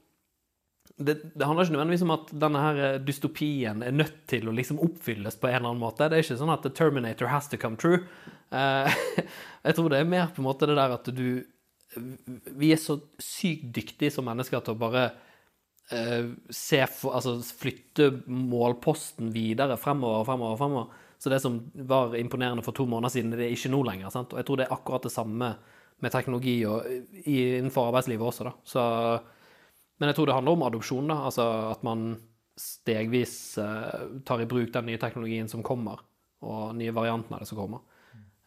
Speaker 1: det, det handler ikke nødvendigvis om at denne her eh, dystopien er nødt til å liksom oppfylles på en eller annen måte. Det er ikke sånn at the Terminator has to come true. Eh, jeg tror det er mer på en måte det der at du Vi er så sykt dyktige som mennesker til å bare uh, se for, altså flytte målposten videre fremover og fremover. fremover. Så det som var imponerende for to måneder siden, det er ikke nå lenger. sant? Og jeg tror det er akkurat det samme med teknologi og, innenfor arbeidslivet også. da. Så, men jeg tror det handler om adopsjon. da, altså At man stegvis uh, tar i bruk den nye teknologien som kommer, og nye variantene av det som kommer.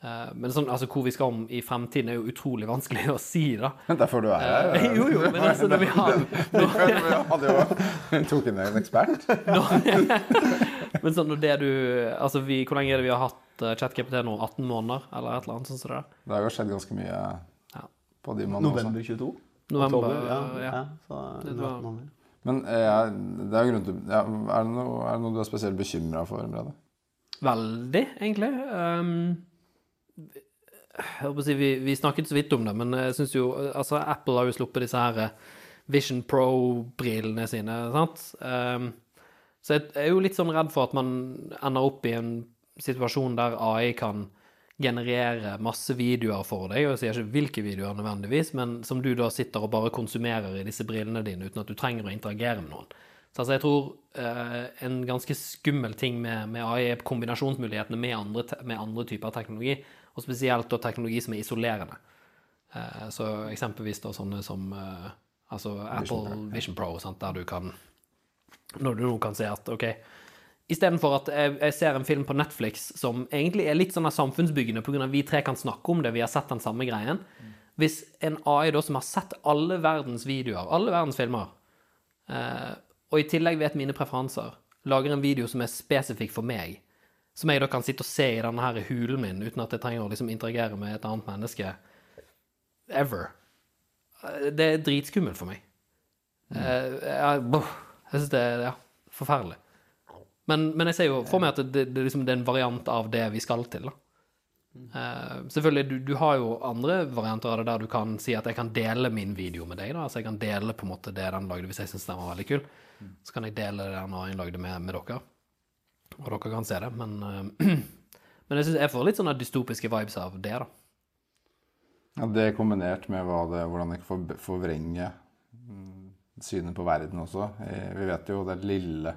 Speaker 1: Eh, men sånn, altså, hvor vi skal om i fremtiden, er jo utrolig vanskelig å si, da.
Speaker 3: Derfor du er her.
Speaker 1: Eh, jo, jo, men altså, når vi har
Speaker 3: Vi hadde jo tok inn en ekspert.
Speaker 1: Men sånn når det du Altså, vi, hvor lenge er det vi har hatt uh, ChatGPT nå? 18 måneder, eller et eller annet sånt som det? der?
Speaker 3: Det har jo skjedd ganske mye
Speaker 1: Ja.
Speaker 3: på de månedene.
Speaker 2: November 22?
Speaker 1: November,
Speaker 2: Oktober, ja.
Speaker 1: ja.
Speaker 2: ja. så
Speaker 1: Det var-
Speaker 3: Men eh, det er grunn til ja, er, det noe, er det noe du er spesielt bekymra for, Brede?
Speaker 1: Veldig, egentlig. Um, si, vi, vi snakket så vidt om det, men jeg syns jo Altså, Apple har jo sluppet disse her eh, Vision Pro-brillene sine, sant? Um, så jeg er jo litt sånn redd for at man ender opp i en situasjon der AI kan generere masse videoer for deg, og jeg sier ikke hvilke videoer nødvendigvis, men som du da sitter og bare konsumerer i disse brillene dine uten at du trenger å interagere med noen. Så altså, jeg tror eh, en ganske skummel ting med, med AI er kombinasjonsmulighetene med andre, med andre typer teknologi, og spesielt da teknologi som er isolerende. Eh, så eksempelvis da sånne som eh, altså Apple Vision Pro, sant, der du kan Når du nå kan se at OK, istedenfor at jeg, jeg ser en film på Netflix som egentlig er litt sånn samfunnsbyggende pga. vi tre kan snakke om det, vi har sett den samme greien Hvis en AI da som har sett alle verdens videoer, alle verdens filmer, eh, og i tillegg vet mine preferanser, lager en video som er spesifikk for meg, som jeg da kan sitte og se i denne her hulen min uten at jeg trenger å liksom interagere med et annet menneske ever. Eh, Det er dritskummelt for meg. Mm. jeg, boh, jeg syns det er ja, forferdelig. Men, men jeg ser jo for meg at det, det, liksom, det er en variant av det vi skal til. da. Uh, selvfølgelig, du, du har jo andre varianter av det der du kan si at jeg kan dele min video med deg. da, altså Jeg kan dele på en måte det den lagde hvis jeg syns den var veldig kul. Så kan jeg dele det den har lagde med, med dere. Og dere kan se det. Men, eh, men jeg synes jeg får litt sånne dystopiske vibes av det, da.
Speaker 3: Ja, det kombinert med det, hvordan det kan for- forvrenge mm, synet på verden også. Eh, Vi vet jo det lille,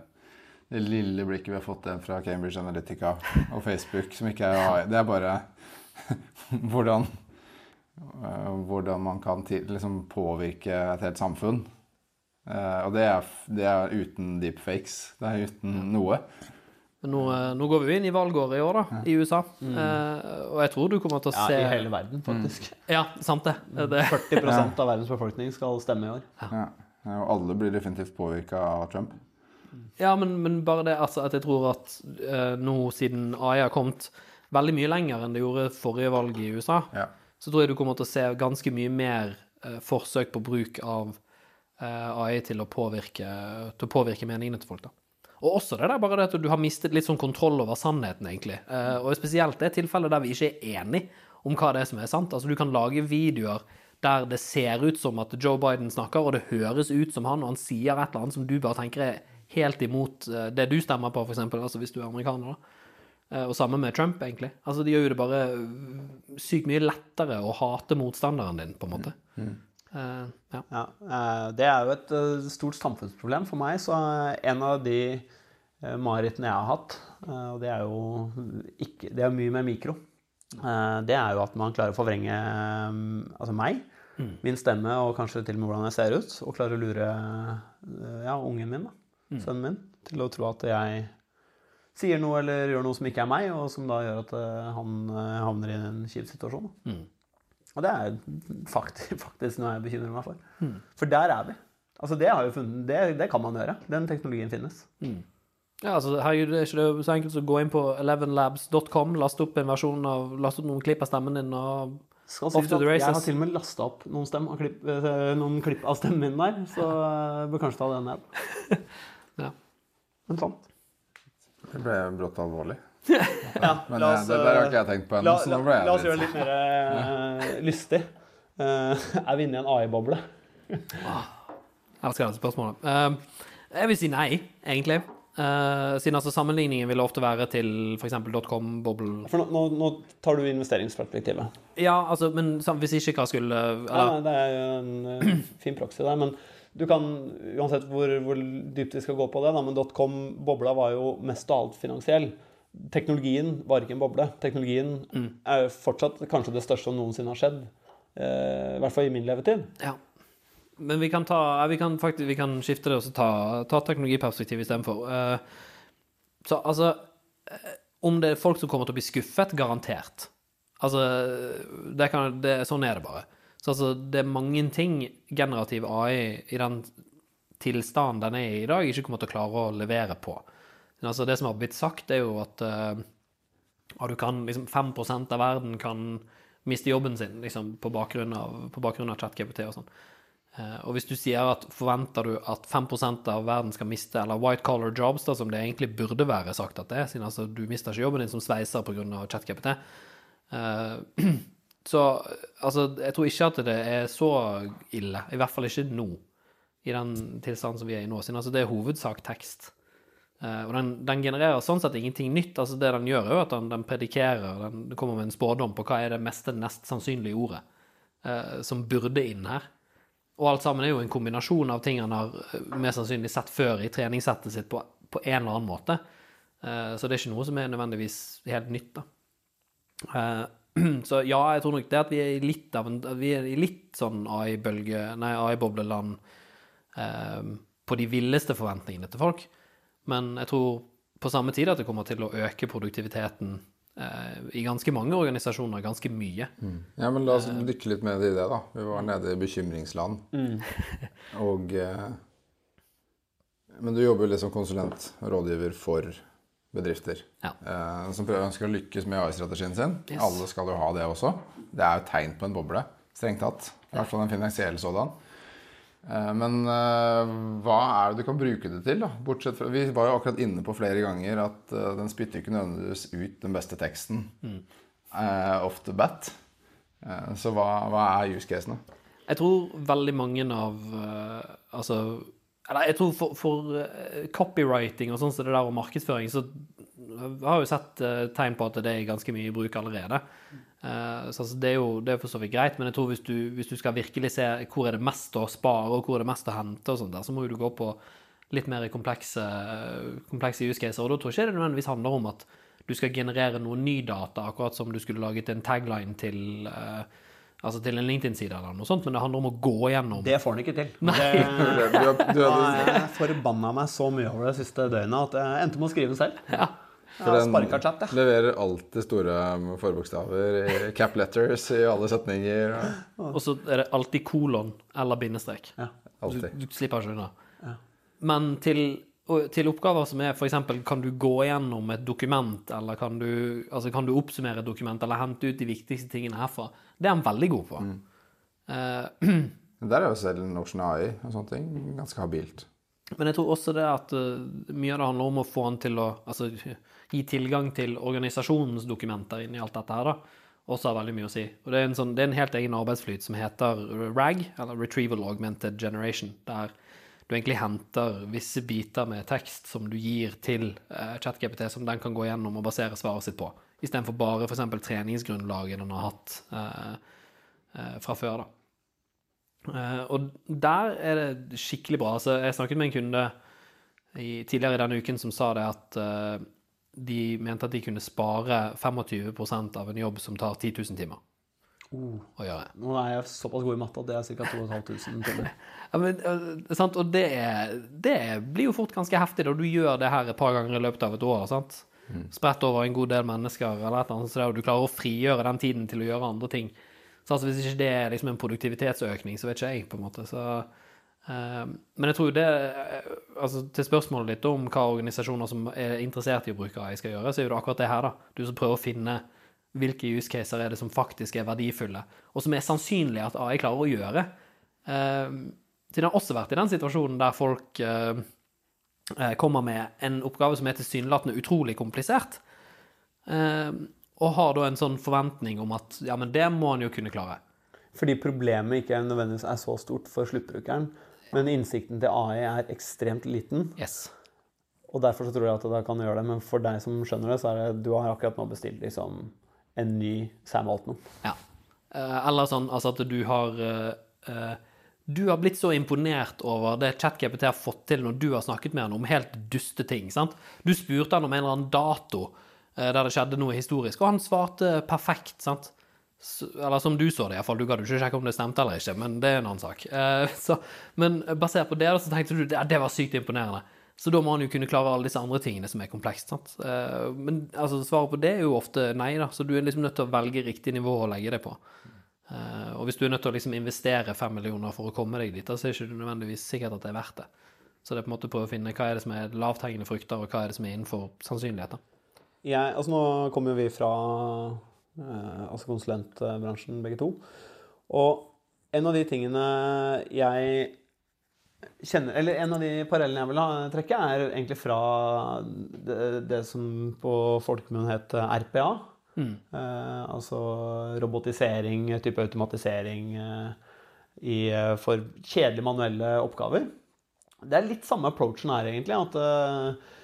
Speaker 3: det lille blikket vi har fått igjen fra Cambridge Analytica og Facebook, som ikke er AI. Det er bare hvordan, eh, hvordan man kan til, liksom påvirke et helt samfunn. Og det er, det er uten deepfakes. Det er uten noe.
Speaker 1: Men nå, eh, nå går vi jo inn i valgåret i år, da, i USA. Eh, og jeg tror du kommer til å se Ja,
Speaker 2: I hele verden, faktisk.
Speaker 1: Ja, sant det. det
Speaker 2: 40% av verdens befolkning skal stemme i år.
Speaker 3: Ja. Og alle blir definitivt påvirka av Trump.
Speaker 1: Ja, men, men bare det altså, at jeg tror at eh, nå, siden AI har kommet veldig mye lenger enn det gjorde forrige valg i USA,
Speaker 3: Ja.
Speaker 1: så tror jeg du kommer til å se ganske mye mer eh, forsøk på bruk av eh, AI til å, påvirke, til å påvirke meningene til folk. da. Og også det der bare det at du har mistet litt sånn kontroll over sannheten, egentlig. Eh, og spesielt det tilfellet der vi ikke er enige om hva det er som er sant. Altså, du kan lage videoer der det ser ut som at Joe Biden snakker, og det høres ut som han, og han sier et eller annet som du bare tenker er helt imot eh, det du stemmer på, f.eks., altså hvis du er amerikaner. da. Eh, Og samme med Trump, egentlig. Altså, De gjør jo det bare sykt mye lettere å hate motstanderen din, på en måte. Eh, ja.
Speaker 2: Ja, eh, det er jo et eh, stort samfunnsproblem for meg. Så en av de marerittene jeg har hatt, og det er jo ikke, det er mye med mikro, det er jo at man klarer å forvrenge eh, altså meg, min stemme og kanskje til og med hvordan jeg ser ut, og klarer å lure ja, ungen min, da, sønnen min, til å tro at jeg sier noe eller gjør noe som ikke er meg, og som da gjør at han havner i en kjip situasjon. Da. Og det er faktisk, faktisk noe jeg bekymrer meg for. For der er vi. Altså det, funnet, det, det kan man gjøre. Den teknologien finnes.
Speaker 1: ja, altså, herregud, det er ikke det så enkelt som å gå inn på 11labs.com, laste opp en versjon av, laste opp noen klipp av stemmen din og
Speaker 2: Skal
Speaker 1: Off to
Speaker 2: at
Speaker 1: races
Speaker 2: jeg har til og med lasta opp noen, stem, klipp, eh, noen klipp av stemmen min der, så jeg bør kanskje ta det ned.
Speaker 1: Ja.
Speaker 2: Men sant.
Speaker 3: Det ble brått alvorlig.
Speaker 2: Ja,
Speaker 3: Men eh, det der har ikke jeg tenkt på ennå,
Speaker 2: la,
Speaker 3: så
Speaker 2: la,
Speaker 3: nå ble
Speaker 2: la oss gjøre det
Speaker 3: litt
Speaker 2: mer uh, lystig. Uh, er vi inne i en AI-boble?
Speaker 1: Jeg elsker dette spørsmålet. Uh, jeg vil si nei, egentlig. Uh, siden altså sammenligningen vil ofte være til f.eks. dotcom-boblen.
Speaker 2: For nå, nå, nå tar du investeringsperspektivet.
Speaker 1: Ja, altså, men hvis ikke hva skulle
Speaker 2: Nei, nei, det er jo en fin proxy der, men du kan, uansett hvor, hvor dypt vi skal gå på det, da, men dotcom-bobla var jo mest av alt finansiell. Teknologien var ikke en boble. Teknologien er fortsatt kanskje det største som noensinne har skjedd. Eh, I hvert fall i min levetid.
Speaker 1: Ja. Men vi kan, ta, vi kan faktisk vi kan skifte det og ta, ta teknologiperspektiv istedenfor. Uh, så altså eh, Om det er folk som kommer til å bli skuffet, garantert. Altså, det kan, det, sånn er det bare. Så altså, det er mange ting generativ AI i den tilstanden den er i i dag, ikke kommer til å klare å levere på. Men altså, det som har blitt sagt, er jo at uh, kan, liksom 5% av verden kan miste jobben sin liksom, på bakgrunn av, på bakgrunn av og sånn. Uh, og hvis du sier at forventer du at 5% av verden skal miste, eller white collar jobs, da, som det egentlig burde være sagt at det er, siden altså, du mister ikke jobben din som sveiser pga. ChatGPT, uh, så altså, jeg tror ikke at det er så ille. I hvert fall ikke nå, i den tilstanden som vi er i nå. Siden altså, det er hovedsak tekst. Eh, og den, den genererer sånn sett ingenting nytt. altså Det den gjør, er jo at den, den predikerer, den, kommer med en spådom på hva er det meste nest sannsynlige ordet eh, som burde inn her. Og alt sammen er jo en kombinasjon av ting han har eh, mest sannsynlig sett før i treningssettet sitt på, på en eller annen måte. Eh, så det er ikke noe som er nødvendigvis helt nytt, da. Eh, så ja, jeg tror nok det at vi er i litt en er i litt sånn AI-bølge, nei, AI-bobleland eh, på de villeste forventningene til folk. Men jeg tror på samme tid at det kommer til å øke produktiviteten eh, i ganske mange organisasjoner ganske mye.
Speaker 3: Ja, men la oss dykke litt mer i det, da. Vi var nede i bekymringsland. Og eh, Men du jobber jo litt som konsulent og rådgiver for bedrifter.
Speaker 1: Ja.
Speaker 3: Eh, som prøver, ønsker å lykkes med AI-strategien sin.
Speaker 1: Yes.
Speaker 3: Alle skal jo ha det også. Det er jo tegn på en boble, strengt tatt. I hvert fall en finansiell sådan. Eh, Men eh, hva er det du kan bruke det til? da? Bortsett fra, Vi var jo akkurat inne på flere ganger at eh, den spytter ikke nødvendigvis ut den beste teksten uh, off the bat. Så hva, hva er use casene?
Speaker 1: Jeg tror veldig mange av Altså Eller jeg tror for, for copywriting og sånn som så det der og markedsføring, så har jeg jo sett tegn på at det er ganske mye i bruk allerede. Så altså, det er jo det er for så vidt greit, men jeg tror hvis du, hvis du skal virkelig se hvor er det mest å spare, og hvor er det mest å hente, og sånt der, så må du gå på litt mer komplekse, komplekse use caser. Og da tror jeg ikke det nødvendigvis handler om at du skal generere noe ny data, akkurat som du skulle laget en tagline til uh, altså til en LinkedIn-side eller noe sånt, men det handler om å gå gjennom
Speaker 2: Det får han ikke til.
Speaker 1: Nei.
Speaker 2: Det, du, du, jeg forbanna meg så mye over det siste døgnet at jeg endte med å skrive den selv.
Speaker 1: Ja.
Speaker 3: For den chat, ja. leverer alltid store forbokstaver cap letters i alle setninger.
Speaker 1: Og, og så er det alltid kolon eller bindestrek.
Speaker 3: Ja.
Speaker 1: Du, du, slipper ikke unna. Ja. Men til til oppgaver som er f.eks. kan du gå gjennom et dokument, eller kan du, altså kan du, oppsummere et dokument, eller hente ut de viktigste tingene herfra. Det er han veldig god på. Mm.
Speaker 3: Uh, Der er jo selv Notion AI og sånne ting ganske habilt.
Speaker 1: Men jeg tror også det at uh, mye av det handler om å få han til å altså, gi tilgang til organisasjonens dokumenter inni alt dette her, da. Også har veldig mye å si. Og det er sånn, det er en helt egen arbeidsflyt som heter RAG, eller Retrieval Augmented Generation. der du egentlig henter visse biter med tekst som du gir til uh, ChatGPT, som den kan gå gjennom og basere svaret sitt på, istedenfor bare f.eks. treningsgrunnlaget den har hatt uh, uh, fra før. da. og der er det skikkelig bra. Altså, jeg snakket med en kunde i, tidligere i denne uken som sa det at de mente at de kunne spare 25% av en jobb som tar 10 000 timer.
Speaker 2: Uh, å gjøre. Nå er jeg såpass god i matte at det er ca. 2500 timer.
Speaker 1: ja, men, sant? Og det, er, det, blir jo fort ganske heftig da du gjør det her et par ganger i løpet av et år. sant? Mm. Spredt over en god del mennesker, eller et eller annet, så og du klarer å frigjøre den tiden til å gjøre andre ting. Så altså, Hvis ikke det er liksom en produktivitetsøkning, så vet ikke jeg. på en måte. Så, men jeg tror det uh, altså Til spørsmålet ditt om hva organisasjoner som er interessert i å bruke AI, skal gjøre, så er det akkurat det her. da. Du som prøver å finne hvilke use caser er det som faktisk er verdifulle, og som er sannsynlig at AI klarer å gjøre. Siden jeg har også vært i den situasjonen der folk uh, kommer med en oppgave som er tilsynelatende utrolig komplisert, uh, og har da en sånn forventning om at ja, men det må han jo kunne klare.
Speaker 2: Fordi problemet ikke nødvendigvis er så stort for sluttbrukeren, men innsikten til AI er ekstremt liten.
Speaker 1: Yes.
Speaker 2: Og derfor så tror jeg at det kan gjøre det. Men for deg som skjønner det, så er det du har akkurat nå bestilt liksom en ny Sam Altman.
Speaker 1: Ja. Eh, eller sånn altså at du har uh, Du har blitt så imponert over det ChatGPT har fått til når du har snakket med han om helt duste ting. sant? Du spurte han om en eller annen dato uh, der det skjedde noe historisk, og han svarte perfekt. sant? Eller som du så det, iallfall. Du gadd ikke sjekke om det stemte eller ikke, men det er en annen sak. Eh, så, men basert på det, så tenkte du at det var sykt imponerende. Så da må han jo kunne klare alle disse andre tingene som er komplekst. sant? Eh, men altså, svaret på det er jo ofte nei, da. Så du er liksom nødt til å velge riktig nivå å legge det på. Eh, og hvis du er nødt til å liksom investere fem millioner for å komme deg dit, så er det ikke nødvendigvis sikkert at det er verdt det. Så det er på en måte å prøve å finne hva er det som er lavthengende frukter, og hva er det som er innenfor sannsynligheter.
Speaker 2: Ja, altså nå kommer jo vi fra altså konsulentbransjen begge to. Og en av de tingene jeg kjenner, eller En av de parallellene jeg vil ha, trekke, er egentlig fra det, det som på folkemunne het RPA. Mm. Eh, altså robotisering, type automatisering eh, i, eh, for kjedelige manuelle oppgaver. Det er litt samme approachen her, egentlig. at eh,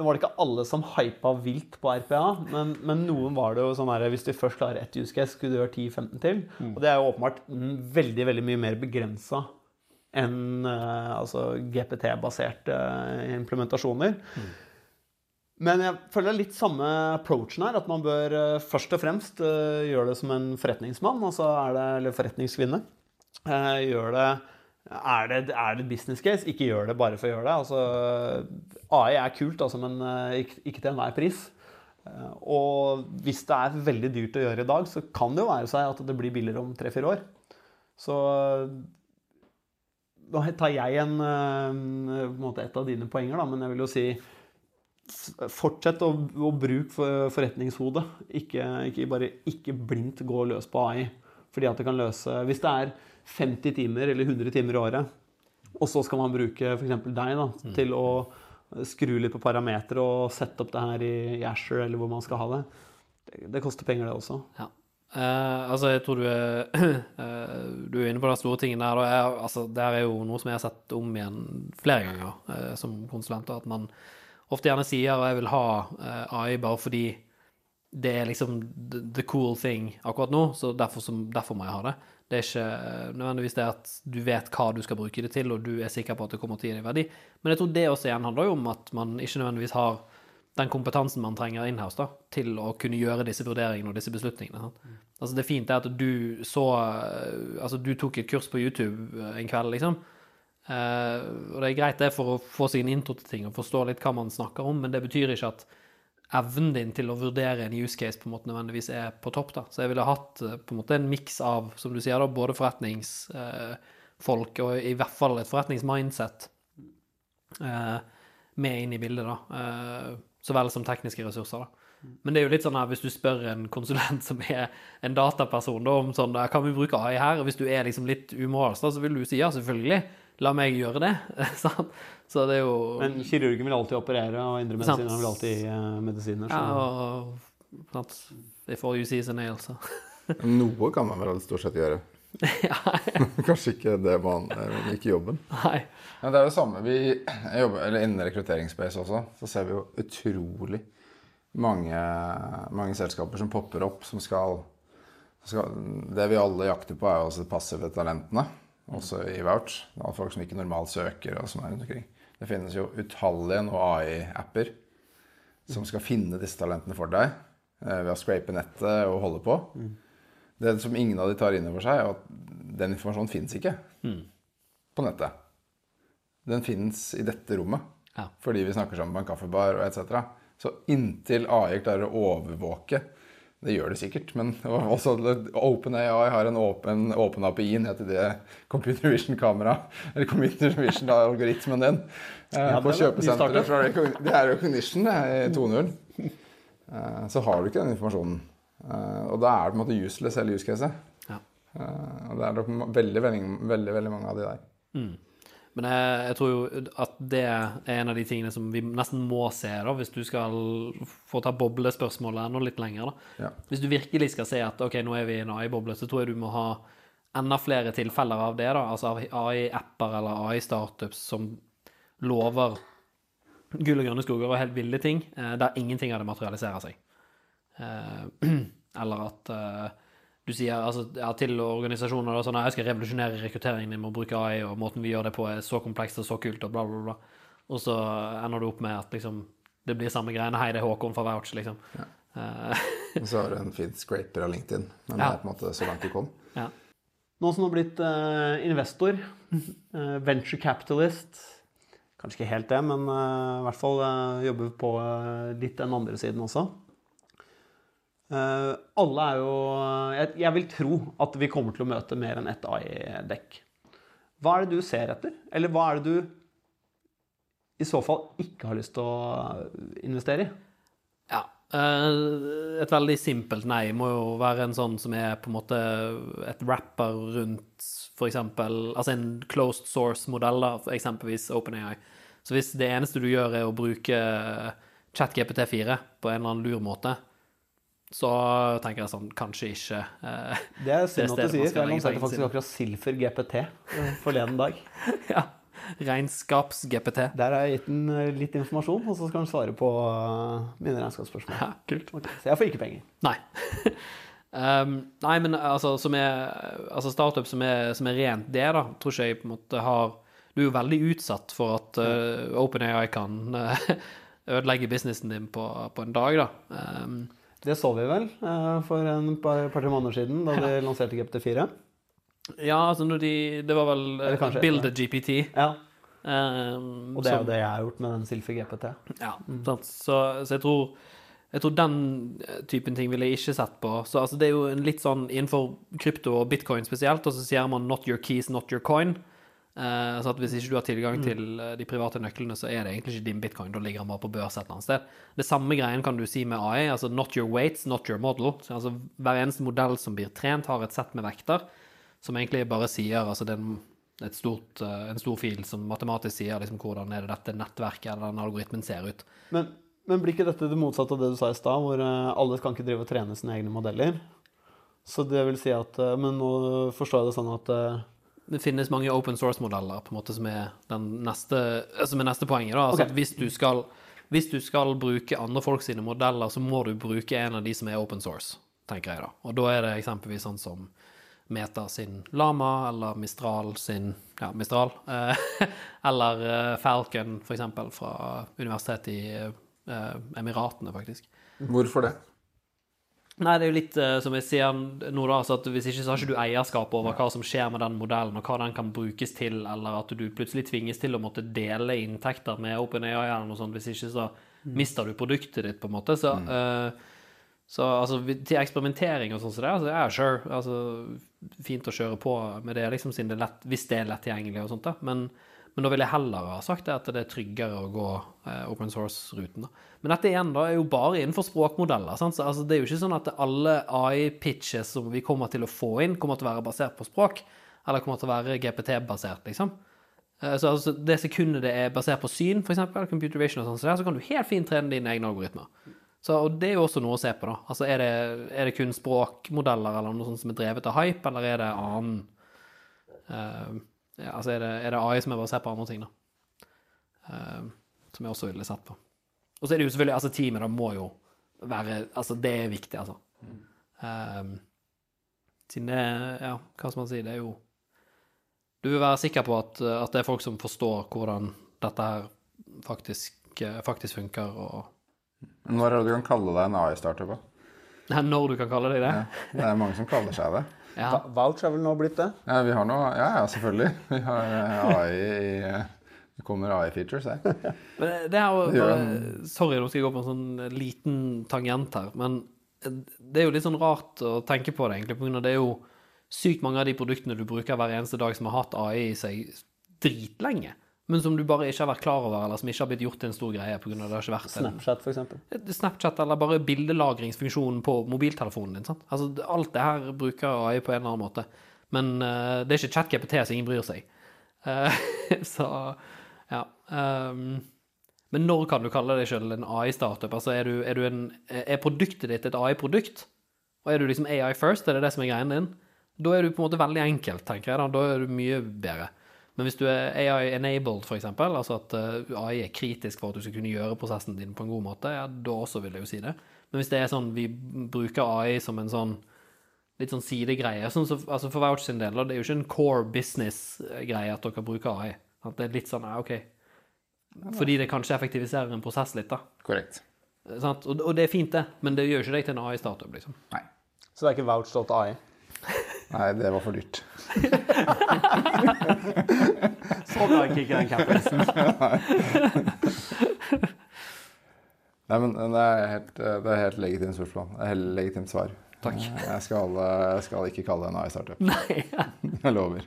Speaker 2: det var det ikke alle som hypa vilt på RPA, men, men, noen var det jo sånn her Hvis du først klarer ett use case, skulle du gjøre 10-15 til. Mm. Og det er jo åpenbart veldig veldig mye mer begrensa enn uh, altså GPT-baserte uh, implementasjoner. Mm. Men jeg føler litt samme approachen her. At man bør uh, først og fremst gjøre det som en forretningsmann, altså er det, eller forretningskvinne. gjør det er det, er det business case? Ikke gjør det bare for å gjøre det. Altså, AI er kult, altså, men ikke, ikke til enhver pris. Og hvis det er veldig dyrt å gjøre i dag, så kan det jo være seg at det blir billigere om tre-fire år. Så nå tar jeg en, på en måte et av dine poenger, da, men jeg vil jo si Fortsett å, å bruke for, forretningshodet. Ikke, ikke, bare ikke blindt gå løs på AI. Fordi at det kan løse Hvis det er 50 timer eller 100 timer i året, og så skal man bruke f.eks. deg da, mm. til å skru litt på parametere og sette opp det her i Asher eller hvor man skal ha det, Det, det koster penger, det også.
Speaker 1: Ja. Eh, altså, jeg tror du er, eh, du er inne på den store tingen der. Jeg, altså, det er jo noe som jeg har sett om igjen flere ganger eh, som konsulent. At man ofte gjerne sier at jeg vil ha eh, AI bare fordi det er liksom the, the cool thing akkurat nå, så derfor, som, derfor må jeg ha det. Det er ikke nødvendigvis det at du vet hva du skal bruke det til, og du er sikker på at det kommer til å gi deg verdi. Men jeg tror det også igjen handler jo om at man ikke nødvendigvis har den kompetansen man trenger inhouse da, til å kunne gjøre disse vurderingene og disse beslutningene. Sant? Altså Det fint er at du så eh, Altså, du tok et kurs på YouTube eh, en kveld, liksom. Eh, og det er greit det for å få seg en intro til ting og forstå litt hva man snakker om, men det betyr ikke at evnen din til å vurdere en use case på en måte nødvendigvis er på topp. da. Så jeg ville hatt eh, på en måte en miks av, som du sier, da, både forretningsfolk og i hvert fall et forretningsmindset eh, med inn i bildet, da. Eh, så vel som tekniske ressurser, da. Men det er jo litt sånn her, hvis du spør en konsulent som er en dataperson da, om sånn Kan vi bruke AI her? Og hvis du er liksom litt umoralsk, så vil du si ja, selvfølgelig. La meg gjøre det. Så det er jo
Speaker 2: Men kirurgen vil alltid operere, og indremedisineren
Speaker 1: medisiner
Speaker 2: vil alltid gi eh, medisiner. Så.
Speaker 1: Ja, og sant? får jo you see is a nail, så
Speaker 3: Noe kan man vel stort sett gjøre.
Speaker 1: Ja,
Speaker 3: Kanskje ikke det man eh, ikke jobben.
Speaker 1: nei.
Speaker 3: Men det er det samme. Vi jobber, eller Innen rekrutteringsspace også, så ser vi jo utrolig mange, mange selskaper som popper opp, som skal, skal Det vi alle jakter på, er jo også de passive talentene. Også i Vouch. Er folk som ikke normalt søker, og som er rundt omkring. Det finnes jo utallige nå AI-apper som skal finne disse talentene for deg eh, ved å scrape nettet og holde på. Det som ingen av de tar inn over seg, er at den informasjonen fins ikke på nettet. Den fins i dette rommet
Speaker 1: Ja.
Speaker 3: fordi vi snakker sammen på en kaffebar og etc. Så inntil AI klarer å overvåke Det gjør det sikkert, men også OpenAI har en åpen, åpen API ned til det computer vision-kamera, eller computer vision-algoritmen din, eh,
Speaker 2: Ja,
Speaker 3: på
Speaker 2: er
Speaker 3: kjøpesenteret fra Det er Recognition det i 2.0. Eh, Så har du ikke den informasjonen. Eh, Og da er det på en måte useless hele use caset.
Speaker 1: Ja.
Speaker 3: Og det er veldig, veldig, veldig, veldig mange av de der.
Speaker 1: Men jeg, jeg tror jo at det er en av de tingene som vi nesten må se, da, hvis du skal få ta boblespørsmålet enda litt lenger. da.
Speaker 3: Ja.
Speaker 1: Hvis du virkelig skal se at ok, nå er vi i en AI-boble, så tror jeg du må ha enda flere tilfeller av det. da, Altså AI-apper eller AI-startups som lover gull og grønne skoger og helt ville ting, eh, der ingenting av det materialiserer seg. Eh, eller at eh, du sier altså, ja, til organisasjoner da, sånn, «Nei, jeg skal revolusjonere rekrutteringen din med å bruke AI, og måten vi gjør det på er så komplekst og så kult, og bla, bla, bla. Og så ender du opp med at liksom, det blir samme greiene. Hei, det er Håkon fra Vouch, liksom. Ja.
Speaker 3: Og så har du en fin scraper av LinkedIn. Men det
Speaker 1: Ja.
Speaker 3: er på en måte så langt du kom.
Speaker 1: ja.
Speaker 2: Nå som du har blitt uh, investor, uh, venture capitalist Kanskje ikke helt det, men uh, i hvert fall eh, jobber på eh, litt den andre siden også. Eh, alle er jo jeg, jeg vil tro at vi kommer til å møte mer enn ett AI-dekk. Hva er det du ser etter? Eller hva er det du i så fall ikke har lyst til å investere i?
Speaker 1: Ja. eh, et veldig simpelt nei må jo være en sånn som er på en måte et wrapper rundt eksempel, altså en closed source-modell, eksempelvis OpenAI. Så hvis det eneste du gjør er å bruke ChatGPT4 på en eller annen lur måte, så tenker jeg sånn, kanskje ikke. eh,
Speaker 2: Det er synd
Speaker 1: Det
Speaker 2: at du sier, for jeg lanserte faktisk akkurat Silfer GPT eh, forleden dag.
Speaker 1: ja, regnskaps-GPT.
Speaker 2: Der har jeg gitt den eh, litt informasjon, og så skal den svare på eh, mine regnskapsspørsmål.
Speaker 1: Ja, kult.
Speaker 2: Så jeg får ikke penger.
Speaker 1: Nei. um, nei, men altså, som er, altså startup som er, som er rent det, da, tror ikke jeg på en måte har Du er jo veldig utsatt for at uh, OpenAI kan uh, ødelegge businessen din på, på en dag, da. Um,
Speaker 2: Det så vi vel eh, for en par- par-tre måneder siden, da de lanserte GPT4.
Speaker 1: ja, altså når de Det var vel
Speaker 2: kanskje
Speaker 1: Build a. GPT.
Speaker 2: Ja,
Speaker 1: Um,
Speaker 2: Og det er jo det jeg har gjort med den Silfi GPT.
Speaker 1: Ja, sant. Så, så jeg tror jeg tror den eh, typen ting ville jeg ikke sett på. Så altså, det er jo en litt sånn innenfor krypto og bitcoin spesielt, og så sier man 'not your keys, not your coin'. Eh, så at hvis ikke du har tilgang til eh, de private nøklene, så er det egentlig ikke din bitcoin. Da ligger den bare på børs et eller annet sted. Det samme greien kan du si med AI. altså 'Not your weights, not your model'. Så, altså, hver eneste modell som blir trent, har et sett med vekter som egentlig bare sier altså det en, et stort, eh, en stor fil som matematisk sier liksom hvordan er det dette nettverket eller den algoritmen ser ut.
Speaker 2: Men, Men blir ikke dette det motsatte av det du sa i stad, hvor alle kan ikke drive og trene sine egne modeller? Så det vil si at Men nå forstår jeg det sånn at
Speaker 1: Det finnes mange open source-modeller på en måte som er, den neste, som er neste poenget. da, altså okay. hvis du, skal, hvis du skal bruke andre folk sine modeller, så må du bruke en av de som er open source, tenker jeg da. Og da er det eksempelvis sånn som Meta sin Lama, eller Mistral sin ja, Mistral. eh, eller eh, Falcon, for eksempel, fra universitetet i eh, Emiratene, faktisk.
Speaker 3: Hvorfor det?
Speaker 1: Nei, det er jo litt eh, som jeg sier nå, da. Så at hvis ikke så har ikke du eierskap over hva som skjer med den modellen, og hva den kan brukes til, eller at du plutselig tvinges til å måtte dele inntekter med OpenAI eller noe sånt. Hvis ikke så mister du produktet ditt, på en måte. Så, eh, så altså, til eksperimentering og sånn som det, altså, ja, sure. Altså, fint å kjøre på med det, liksom, siden det er lett, hvis det er lett tilgjengelig og sånt, da. Men, men da vil jeg heller ha sagt det at det er tryggere å gå eh, open source-ruten. Men dette igjen da er jo bare innenfor språkmodeller. Sant? Så, altså, det er jo ikke sånn at alle AI-pitches som vi kommer til å få inn, kommer til å være basert på språk, eller kommer til å være GPT-basert, liksom. Eh, Så altså, det sekundet det er basert på syn, f.eks., computer vision og sånn, så, så kan du helt fint trene dine egne algoritmer. Så, og det er jo også noe å se på, da. Altså, er det, er det kun språkmodeller eller noe sånt som er drevet av hype, eller er det annen eh, ja, altså er det, er det AI som er basert på andre ting, da? Uh, som jeg også ville sett på. Og så er det jo selvfølgelig Altså, teamet da må jo være Altså, det er viktig, altså. Um, siden det Ja, hva skal man si? Det er jo Du vil være sikker på at, at det er folk som forstår hvordan dette her faktisk, faktisk funker, og
Speaker 3: Når er det du kan kalle deg en AI-startup? da?
Speaker 1: Nei, Når du kan kalle deg det?
Speaker 3: Ja. Det er mange som kaller seg det.
Speaker 1: Ja.
Speaker 2: Va- Vouch er vel nå blitt det?
Speaker 3: Ja, vi har noe Ja, ja, selvfølgelig. Vi har eh, AI i eh, Det kommer AI-features her.
Speaker 1: Men det er jo
Speaker 3: Det
Speaker 1: bare, Sorry, nå skal jeg gå på en sånn liten tangent her. Men det er jo litt sånn rart å tenke på det, egentlig. På grunn av det er jo sykt mange av de produktene du bruker hver eneste dag, som har hatt AI i seg dritlenge. Men som du bare ikke har vært klar over, eller som ikke har blitt gjort til en stor greie. På grunn av det har ikke vært
Speaker 2: Snapchat, for eksempel.
Speaker 1: Snapchat eller bare bildelagringsfunksjonen på mobiltelefonen din. Sant? Altså, alt det her bruker AI på en eller annen måte. Men uh, det er ikke ChatGPT, så ingen bryr seg. Uh, så ja. Um, men når kan du kalle deg sjøl en AI-startup? Altså, er, du, er, du en, er produktet ditt et AI-produkt? Og er du liksom AI first, er det det som er greien din? Da er du på en måte veldig enkelt, tenker jeg. Da, da er du mye bedre. Men hvis du er AI-enabled, f.eks., altså at eh, AI er kritisk for at du skal kunne gjøre prosessen din på en god måte, ja, da også vil jeg jo si det. Men hvis det er sånn vi bruker AI som en sånn litt sånn sidegreie sånn så, altså For Vouch sin del, det er jo ikke en core business-greie at dere bruker AI. At Det er litt sånn, ja, OK Fordi det kanskje effektiviserer en prosess litt, da.
Speaker 3: Korrekt.
Speaker 1: Sånn, Og, og det er fint, det, men det gjør ikke deg til en AI-startup, liksom.
Speaker 3: Nei.
Speaker 2: Så det er ikke vouch.ai.
Speaker 3: Nei, det var for dyrt.
Speaker 2: Så bra ikke den cappracen.
Speaker 3: Nei, men det er helt, det er helt legitimt spørsmål. Det er helt legitimt svar.
Speaker 1: Takk.
Speaker 3: Jeg skal, jeg skal ikke kalle det en AI-startup.
Speaker 1: Nei.
Speaker 3: Jeg lover.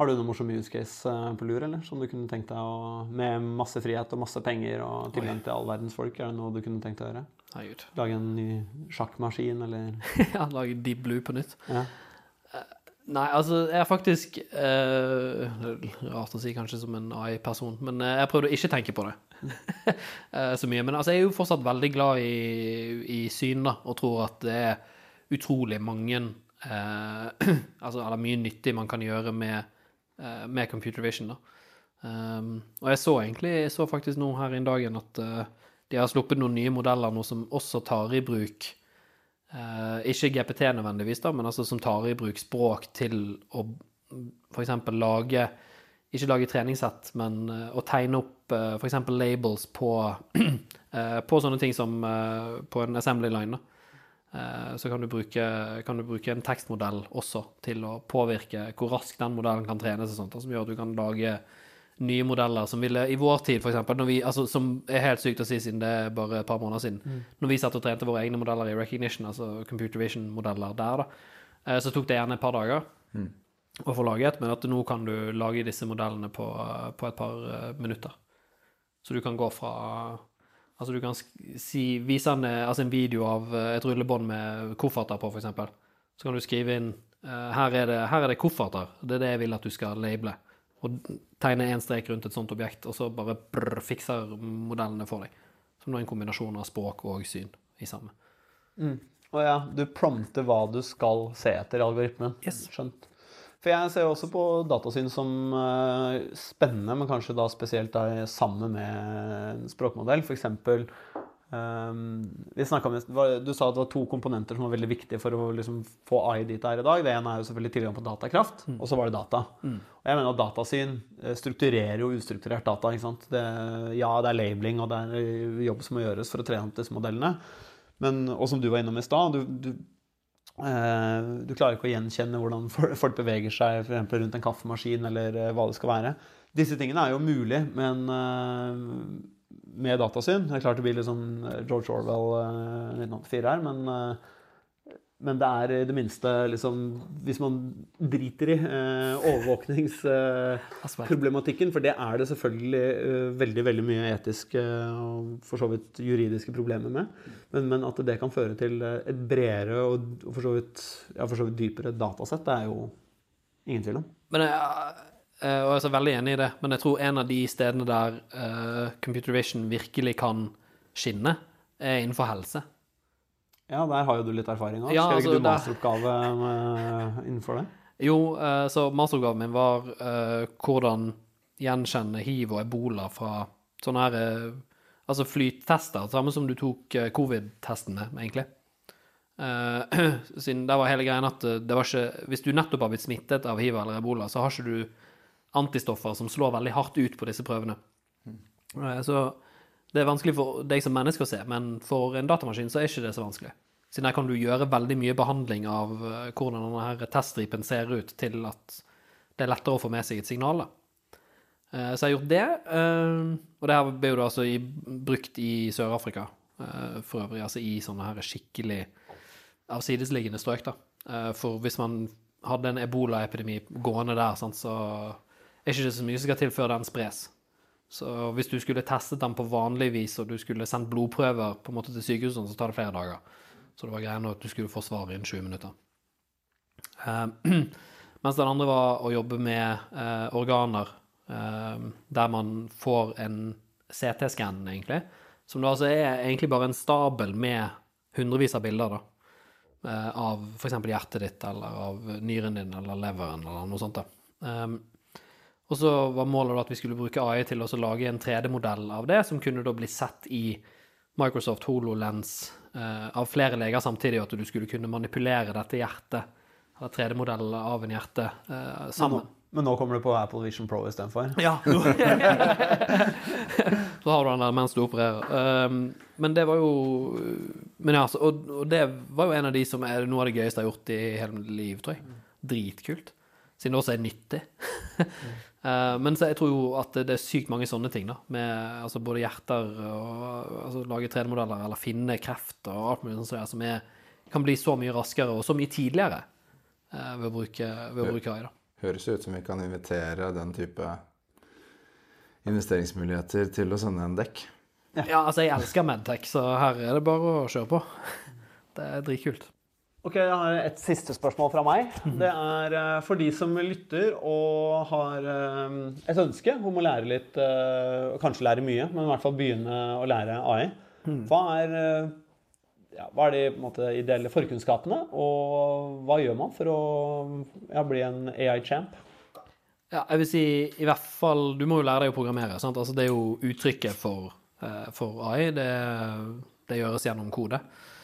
Speaker 2: Har du noen morsom use case eh, på lur, eller? Som du kunne tenkt deg å Med masse frihet og masse penger og tilgang til all verdens folk, er det noe du kunne tenkt deg å gjøre?
Speaker 1: Herregud.
Speaker 2: Lage en ny sjakkmaskin, eller
Speaker 1: Ja, lage Deep Blue på nytt.
Speaker 2: ja.
Speaker 1: Nei, altså, jeg er faktisk eh, Rart å si kanskje som en AI-person, men eh, jeg prøvde å ikke tenke på det eh, så mye. Men altså, jeg er jo fortsatt veldig glad i, i syn, da, og tror at det er utrolig mange eh, Altså, eller mye nyttig man kan gjøre med, eh, med computer vision, da. Um, og jeg så egentlig jeg så faktisk nå her i dagen at eh, de har sluppet noen nye modeller nå som også tar i bruk Eh, ikke GPT nødvendigvis, da, men altså som tar i bruk språk til å f.eks. lage Ikke lage treningssett, men eh, å tegne opp uh, f.eks. labels på, eh, på sånne ting som eh, på en assembly line. Da. Eh, så kan du, bruke, kan du bruke en tekstmodell også til å påvirke hvor raskt den modellen kan trenes, og sånt, som gjør at du kan lage nye modeller som ville i vår tid, for eksempel, vi, altså, som er helt sykt å si siden det er bare et par måneder siden, når vi satt og trente våre egne modeller i recognition, altså computer vision-modeller der, da, eh, så tok det gjerne et par dager å få laget, men at nå kan du lage disse modellene på, på et par eh, minutter. Så du kan gå fra Altså du kan si, vise en, eh, altså en video av eh, et rullebånd med kofferter på, eksempel. Så kan du skrive inn eh, her, er det, her er det kofferter. Det er det jeg vil at du skal labele. Og tegner én strek rundt et sånt objekt, og så bare brr, fikser modellene for deg. Som da er en kombinasjon av språk og syn i samme.
Speaker 2: Og ja, du prompter hva du skal se etter i algoritmen.
Speaker 1: Yes.
Speaker 2: Skjønt. For jeg ser jo også på datasyn som eh, spennende, men kanskje da spesielt da sammen med en språkmodell. For eksempel vi om, Du sa at det var to komponenter som var veldig viktige for å liksom, få AI dit det er i dag. Det ene er jo selvfølgelig tilgang på datakraft, og så var det data. Og jeg mener at datasyn eh, strukturerer jo ustrukturert data. ikke? Det, ja, det er labeling, og det er eh, jobb som må gjøres for å trene opp disse modellene. Men, og som du var innom i stad, du, du, eh, du klarer ikke å gjenkjenne hvordan folk beveger seg eksempel rundt en kaffemaskin, eller eh, hva det skal være. Disse tingene er jo mulig, men eh, med datasyn. Det er klart det blir litt sånn George Orwell eh, 1984 her, men, eh, men det er i det minste liksom Hvis man driter i eh, overvåkningsproblematikken, for det er det selvfølgelig eh, veldig veldig mye etiske og for så vidt juridiske problemer med, men, men at det kan føre til eh, et bredere og, og for, så vidt, ja, for så vidt dypere datasett, det er jo ingen tvil om.
Speaker 1: Men jeg, eh, og jeg er så veldig enig i det, men jeg tror en av de stedene der uh, computer vision virkelig kan skinne, er innenfor helse.
Speaker 2: Ja, der har jo du litt erfaring òg.
Speaker 1: Ja,
Speaker 2: Skrev
Speaker 1: altså,
Speaker 2: ikke du
Speaker 1: der-
Speaker 2: masteroppgave eh, innenfor det?
Speaker 1: Jo, uh, så masteroppgaven min var hvordan gjenkjenne hiv og ebola fra sånne her Altså flyttester, samme som du tok covid-testene, egentlig. Siden der var hele greien at det var ikke Hvis du nettopp har blitt smittet av hiv eller ebola, så har ikke du antistoffer som slår veldig hardt ut på disse prøvene. Eh, Så det er vanskelig for deg som menneske å se, men for en datamaskin så er ikke det så vanskelig. Siden her kan du gjøre veldig mye behandling av eh, hvordan denne teststripen ser ut, til at det er lettere å få med seg et signal. Eh, Så jeg har gjort det, og det her ble jo da altså brukt i Sør-Afrika for øvrig, altså i sånne her skikkelig avsidesliggende strøk, da. For hvis man hadde en ebolaepidemi gående der, så er ikke det så mye som skal til før den spres. Så hvis du skulle testet den på vanlig vis, og du skulle sendt blodprøver på en måte til sykehusene, så tar det flere dager. Så det var greia nå at du skulle få svar innen 20 minutter. Uh, mens den andre var å jobbe med uh, organer, uh, der man får en CT-skann, egentlig. Som altså er egentlig bare en stabel med hundrevis av bilder, da. Av f.eks. hjertet ditt, eller av nyren din, eller leveren, eller noe sånt. da. Um, og så var målet da at vi skulle bruke AI til å lage en 3D-modell av det, som kunne da bli sett i Microsoft HoloLens eh, av flere leger samtidig, og at du skulle kunne manipulere dette hjertet, eller 3D-modellen av en hjerte, eh,
Speaker 2: Men nå,
Speaker 1: sammen.
Speaker 2: men nå kommer du på Apple Vision Pro istedenfor.
Speaker 1: Ja. så har du den der mens du opererer. Um, men det var jo Men ja, og, og det var jo en av de som er noe av det gøyeste jeg har gjort i hele mitt liv, tror jeg. Dritkult. Siden det også er nyttig. Uh, men så jeg tror jo at det er sykt mange sånne ting, da. Med altså både hjerter og altså, lage 3D-modeller eller finne kreft og alt mulig sånt som er- som er, kan bli så mye raskere og så mye tidligere uh, ved å bruke, ved å bruke AI. da.
Speaker 3: Høres ut som vi kan invitere den type investeringsmuligheter til å sende en dekk.
Speaker 1: Ja, altså, jeg elsker Medtech, så her er det bare å kjøre på. Det er dritkult.
Speaker 2: Ok, Jeg har et siste spørsmål fra meg. Det er eh, for de som lytter og har eh, et ønske om å lære litt, eh, og kanskje lære mye, men i hvert fall begynne å lære AI. Hva er, ja, hva er de måte, ideelle forkunnskapene, og hva gjør man for å ja, bli en AI-champ?
Speaker 1: Ja, jeg vil si i hvert fall Du må jo lære deg å programmere. sant? Altså, det er jo uttrykket for, for AI. Det, det gjøres gjennom kode.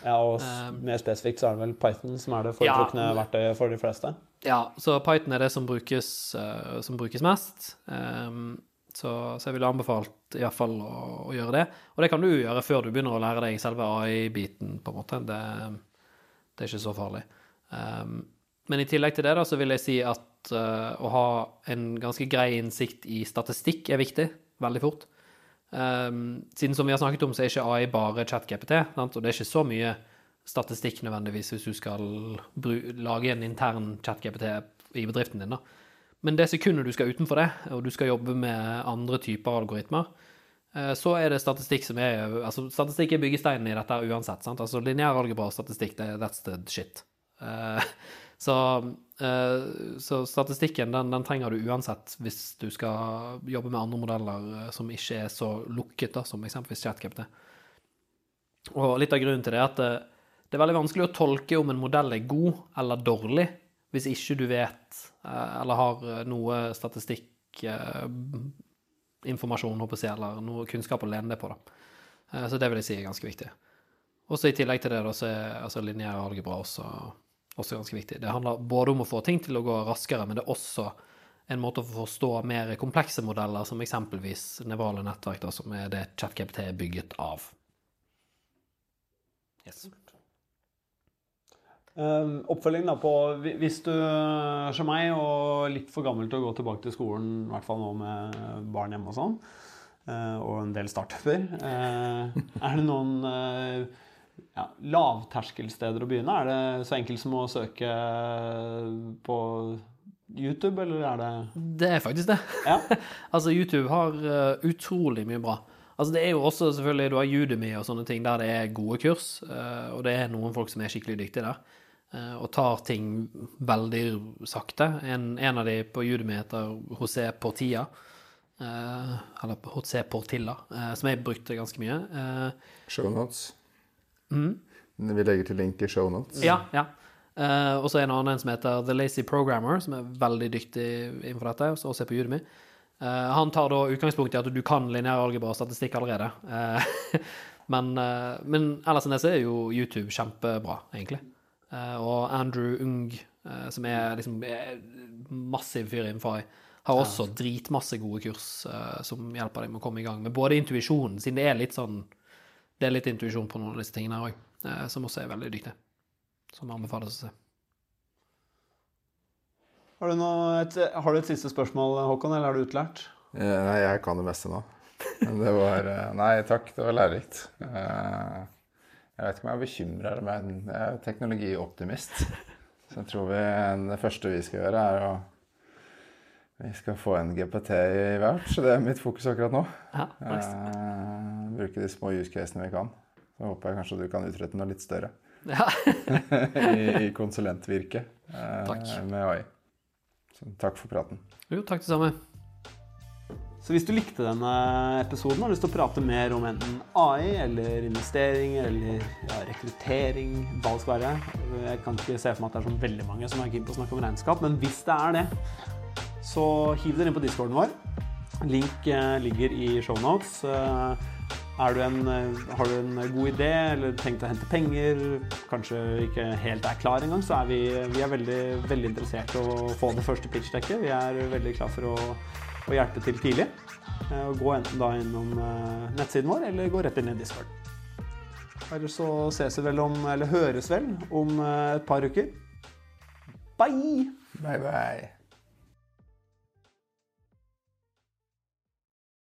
Speaker 2: Ja, og mer spesifikt så er det vel Python som er det foretrukne
Speaker 1: Ja.
Speaker 2: verktøyet for de fleste.
Speaker 1: Ja, så Python er det som brukes, eh, som brukes mest. Ehm, så, så jeg ville anbefalt i hvert fall å, å gjøre det. Og det kan du gjøre før du begynner å lære deg selve AI-biten, på en måte. Det, det er ikke så farlig. Ehm, men i tillegg til det da, så vil jeg si at eh, å ha en ganske grei innsikt i statistikk er viktig, veldig fort. Ehm, siden som vi har snakket om, så er ikke AI bare ChatGPT, og det er ikke så mye statistikk nødvendigvis hvis du skal lage en intern ChatGPT i bedriften din. da. Men det sekundet du skal utenfor det, og du skal jobbe med andre typer algoritmer, eh, så er det statistikk som er altså Statistikk er byggesteinen i dette uansett. sant? Altså Lineær algebra og statistikk, det, that's the shit. Uh, Så, så statistikken den, den, trenger du uansett hvis du skal jobbe med andre modeller eh, som ikke er så lukket da, som eksempelvis ChatGPT. Og litt av grunnen til det er at det, det, er veldig vanskelig å tolke om en modell er god eller dårlig hvis ikke du vet eh, eller har noe statistikk informasjon, eller noe kunnskap å lene det på. Da. Så det vil jeg si er ganske viktig. Også I tillegg til det da, så er altså, lineær algebra også også ganske viktig. Det handler både om å få ting til å gå raskere, men det er også en måte å forstå mer komplekse modeller, som eksempelvis nevrale nettverk, da, som er det ChatGPT er bygget av.
Speaker 2: Yes. Um, oppfølging da på Hvis du er som meg og litt for gammel til å gå tilbake til skolen, i hvert fall nå med barn hjemme og sånn, uh, og en del startuper, uh, er det noen uh, ja, lavterskelsteder å begynne? Er det så enkelt som å søke på YouTube, eller er det
Speaker 1: Det er faktisk det. Ja. altså, YouTube har uh, utrolig mye bra. Altså, det er jo også selvfølgelig Du har Udemy og sånne ting der det er gode kurs, uh, og det er noen folk som er skikkelig dyktige der. Og tar ting veldig sakte. En, en av de på Udemy heter José Portilla. eller José Portilla, som jeg brukte ganske mye.
Speaker 3: Shownotes. Mm. Vi legger til link i shownotes.
Speaker 1: Ja, ja. Uh, og så en annen som heter The Lazy Programmer, som er veldig dyktig innenfor dette. og Også er på Udemy. Uh, han tar da utgangspunkt i at du kan lineær algebra og statistikk allerede. Uh, men, men, ellers enn det så er jo YouTube kjempebra, egentlig. og Andrew Ung, som er liksom er massiv fyr innenfor har også dritmasse gode kurs som hjelper deg med å komme i gang med både intuisjonen, siden det er litt sånn det er litt intuisjon på noen av disse tingene her òg, eh, som også er veldig dyktig. Som anbefales å se.
Speaker 2: Har du, et, har du, et, siste spørsmål, Håkon, eller er du utlært?
Speaker 3: Eh, nei, jeg kan det meste nå. Men det var eh, Nei, takk. Det var lærerikt. Jeg vet ikke om jeg er bekymra, men jeg er teknologioptimist. Så jeg tror vi, det første vi skal gjøre, er å vi skal få en GPT i hvert, så det er mitt fokus akkurat nå. Ja, nice. Bruke de små use casene vi kan. Så håper jeg kanskje du kan utrette noe litt større ja. I, i konsulentvirket eh, med AI. Så takk for praten.
Speaker 1: Jo, takk det samme.
Speaker 2: Så hvis du likte denne episoden og har lyst til å prate mer om enten AI eller investeringer eller ja, rekruttering, hva det skal være Jeg kan ikke se for meg at det er så veldig mange som er keen på å snakke om regnskap, men hvis det er det, så hiv dere inn på discorden vår. Link eh, ligger i shownotes. Eh, du en, eh, har du en god idé eller tenkt å hente penger, kanskje ikke helt er klar engang, så er vi, vi er veldig, veldig interessert i å få det første pitchdekket. Vi er veldig klar for å, å hjelpe til tidlig. Gå enten da innom nettsiden vår, eller gå rett inn i Discord. Eller så ses vi vel om, eller høres vel om et par uker. Bye!
Speaker 3: Bye, bye.